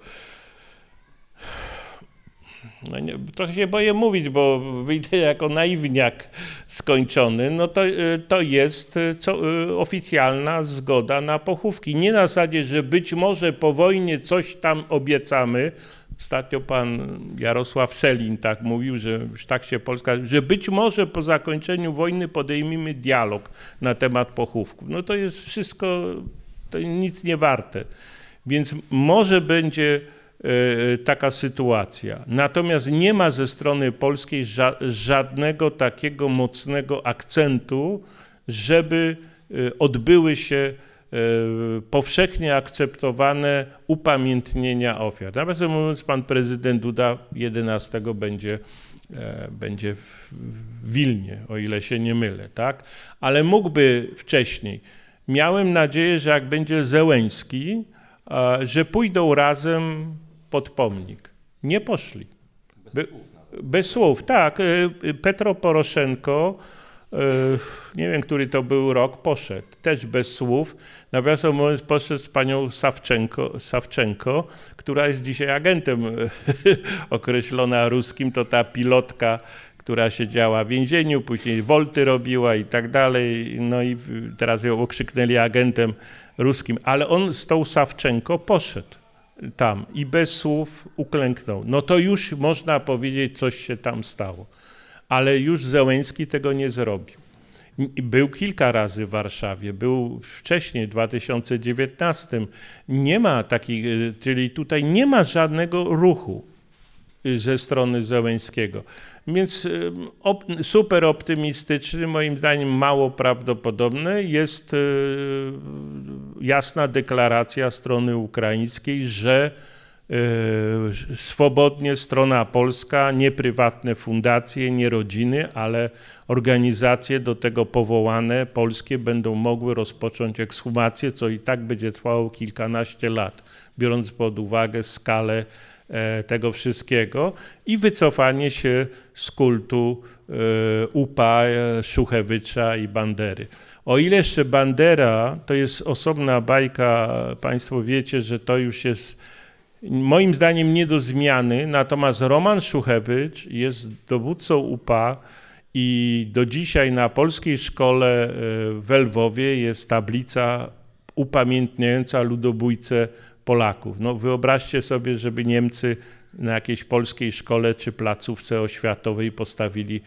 no nie, trochę się boję mówić, bo wyjdę jako naiwniak skończony, no to, y, to jest y, co, y, oficjalna zgoda na pochówki. Nie na zasadzie, że być może po wojnie coś tam obiecamy. Ostatnio pan Jarosław Selin tak mówił, że tak się Polska, że być może po zakończeniu wojny podejmimy dialog na temat pochówków. No to jest wszystko, to nic nie warte. Więc może będzie taka sytuacja. Natomiast nie ma ze strony polskiej żadnego takiego mocnego akcentu, żeby e, odbyły się e, powszechnie akceptowane upamiętnienia ofiar. Nawiasem mówiąc, pan prezydent Duda 11 będzie, będzie w Wilnie, o ile się nie mylę, tak? Ale mógłby wcześniej. Miałem nadzieję, że jak będzie Zełęński, że pójdą razem pod pomnik. Nie poszli. Bez, słów, bez słów, tak. Y, y, Petro Poroszenko, y, nie wiem, który to był rok, poszedł. Też bez słów. Nawiasem mówiąc, poszedł z panią Sawczenko, Sawczenko która jest dzisiaj agentem określona ruskim. To ta pilotka, która siedziała w więzieniu, później wolty robiła i tak dalej. No i teraz ją okrzyknęli agentem ruskim. Ale on z tą Sawczenko poszedł tam i bez słów uklęknął. No to już można powiedzieć, coś się tam stało. Ale już Zełęński tego nie zrobił. Był kilka razy w Warszawie, był wcześniej, w 2019. Nie ma takich, y, czyli tutaj nie ma żadnego ruchu y, ze strony Zełęńskiego. Więc op, super optymistyczny, moim zdaniem mało prawdopodobne jest y, jasna deklaracja strony ukraińskiej, że y, swobodnie strona polska, nie prywatne fundacje, nie rodziny, ale organizacje do tego powołane polskie będą mogły rozpocząć ekshumację, co i tak będzie trwało kilkanaście lat, biorąc pod uwagę skalę E, tego wszystkiego i wycofanie się z kultu e, UPA, e, Szuchewicza i Bandery. O ile jeszcze Bandera to jest osobna bajka, Państwo wiecie, że to już jest moim zdaniem nie do zmiany, natomiast Roman Szuchewicz jest dowódcą UPA i do dzisiaj na polskiej szkole w Lwowie jest tablica upamiętniająca ludobójcę Polaków. No wyobraźcie sobie, żeby Niemcy na jakiejś polskiej szkole czy placówce oświatowej postawili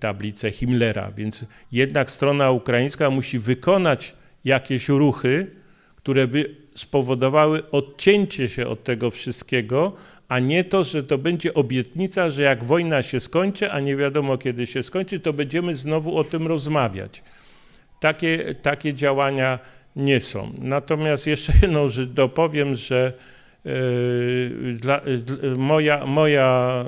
tablicę Himmlera. Więc jednak strona ukraińska musi wykonać jakieś ruchy, które by spowodowały odcięcie się od tego wszystkiego, a nie to, że to będzie obietnica, że jak wojna się skończy, a nie wiadomo kiedy się skończy, to będziemy znowu o tym rozmawiać. Takie, takie działania nie są. Natomiast jeszcze jedną rzecz dopowiem, że e, dla, moja, moja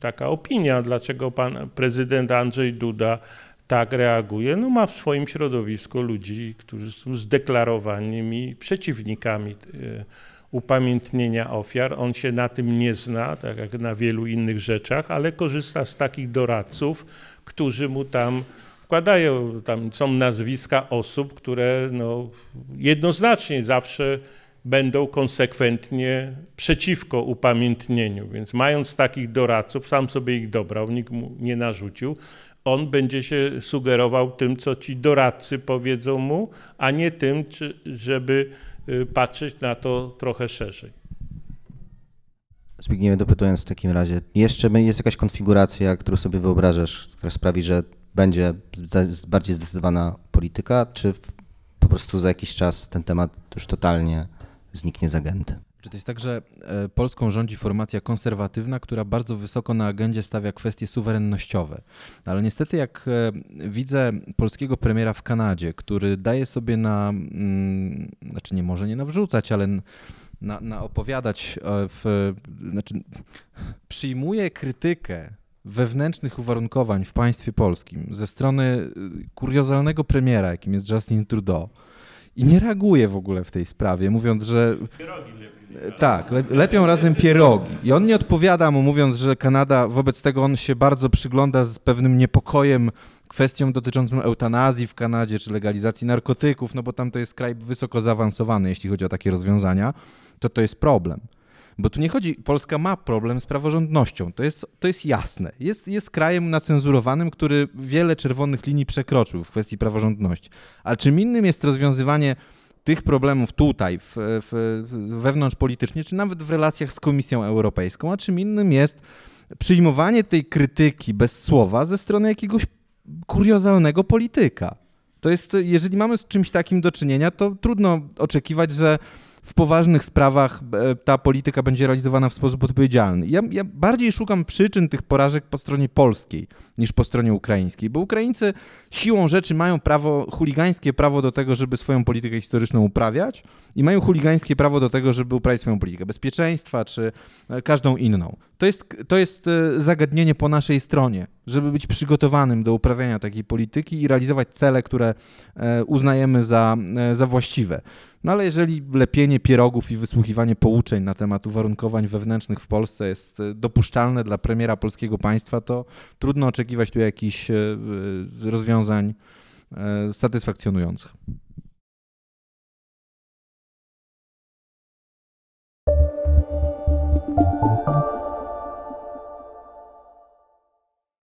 taka opinia, dlaczego pan prezydent Andrzej Duda tak reaguje, no ma w swoim środowisku ludzi, którzy są zdeklarowanymi przeciwnikami e, upamiętnienia ofiar. On się na tym nie zna, tak jak na wielu innych rzeczach, ale korzysta z takich doradców, którzy mu tam wkładają, tam są nazwiska osób, które no, jednoznacznie zawsze będą konsekwentnie przeciwko upamiętnieniu. Więc mając takich doradców, sam sobie ich dobrał, nikt mu nie narzucił, on będzie się sugerował tym, co ci doradcy powiedzą mu, a nie tym, żeby y, patrzeć na to trochę szerzej.
Zbigniewie, dopytując w takim razie, jeszcze jest jakaś konfiguracja, którą sobie wyobrażasz, która sprawi, że będzie bardziej zdecydowana polityka, czy po prostu za jakiś czas ten temat już totalnie zniknie z agendy?
Czy to jest tak, że e, Polską rządzi formacja konserwatywna, która bardzo wysoko na agendzie stawia kwestie suwerennościowe. Ale niestety, jak e, widzę polskiego premiera w Kanadzie, który daje sobie na, mm, znaczy nie może nie nawrzucać, ale na, na opowiadać, e, w, znaczy przyjmuje krytykę wewnętrznych uwarunkowań w państwie polskim ze strony y, kuriozalnego premiera, jakim jest Justin Trudeau, i nie reaguje w ogóle w tej sprawie, mówiąc, że. Pierogi lepiej. Tak, le, lepią razem pierogi. I on nie odpowiada mu, mówiąc, że Kanada, wobec tego on się bardzo przygląda z pewnym niepokojem kwestią dotyczącą eutanazji w Kanadzie czy legalizacji narkotyków, no bo tam to jest kraj wysoko zaawansowany, jeśli chodzi o takie rozwiązania, to to jest problem. Bo tu nie chodzi, Polska ma problem z praworządnością, to jest, to jest jasne. Jest, jest krajem nacenzurowanym, który wiele czerwonych linii przekroczył w kwestii praworządności. Ale czym innym jest rozwiązywanie tych problemów tutaj, w, w, wewnątrz politycznie, czy nawet w relacjach z Komisją Europejską, a czym innym jest przyjmowanie tej krytyki bez słowa ze strony jakiegoś kuriozalnego polityka. To jest, jeżeli mamy z czymś takim do czynienia, to trudno oczekiwać, że w poważnych sprawach e, ta polityka będzie realizowana w sposób odpowiedzialny. Ja, ja, bardziej szukam przyczyn tych porażek po stronie polskiej niż po stronie ukraińskiej, bo Ukraińcy siłą rzeczy mają prawo, chuligańskie prawo do tego, żeby swoją politykę historyczną uprawiać i mają chuligańskie prawo do tego, żeby uprawiać swoją politykę bezpieczeństwa czy e, każdą inną. To jest, to jest e, zagadnienie po naszej stronie, żeby być przygotowanym do uprawiania takiej polityki i realizować cele, które uznajemy za, za właściwe. No ale jeżeli lepienie pierogów i wysłuchiwanie pouczeń na temat uwarunkowań wewnętrznych w Polsce jest e, dopuszczalne dla premiera polskiego państwa, to trudno oczekiwać tu jakichś e, rozwiązań e, satysfakcjonujących.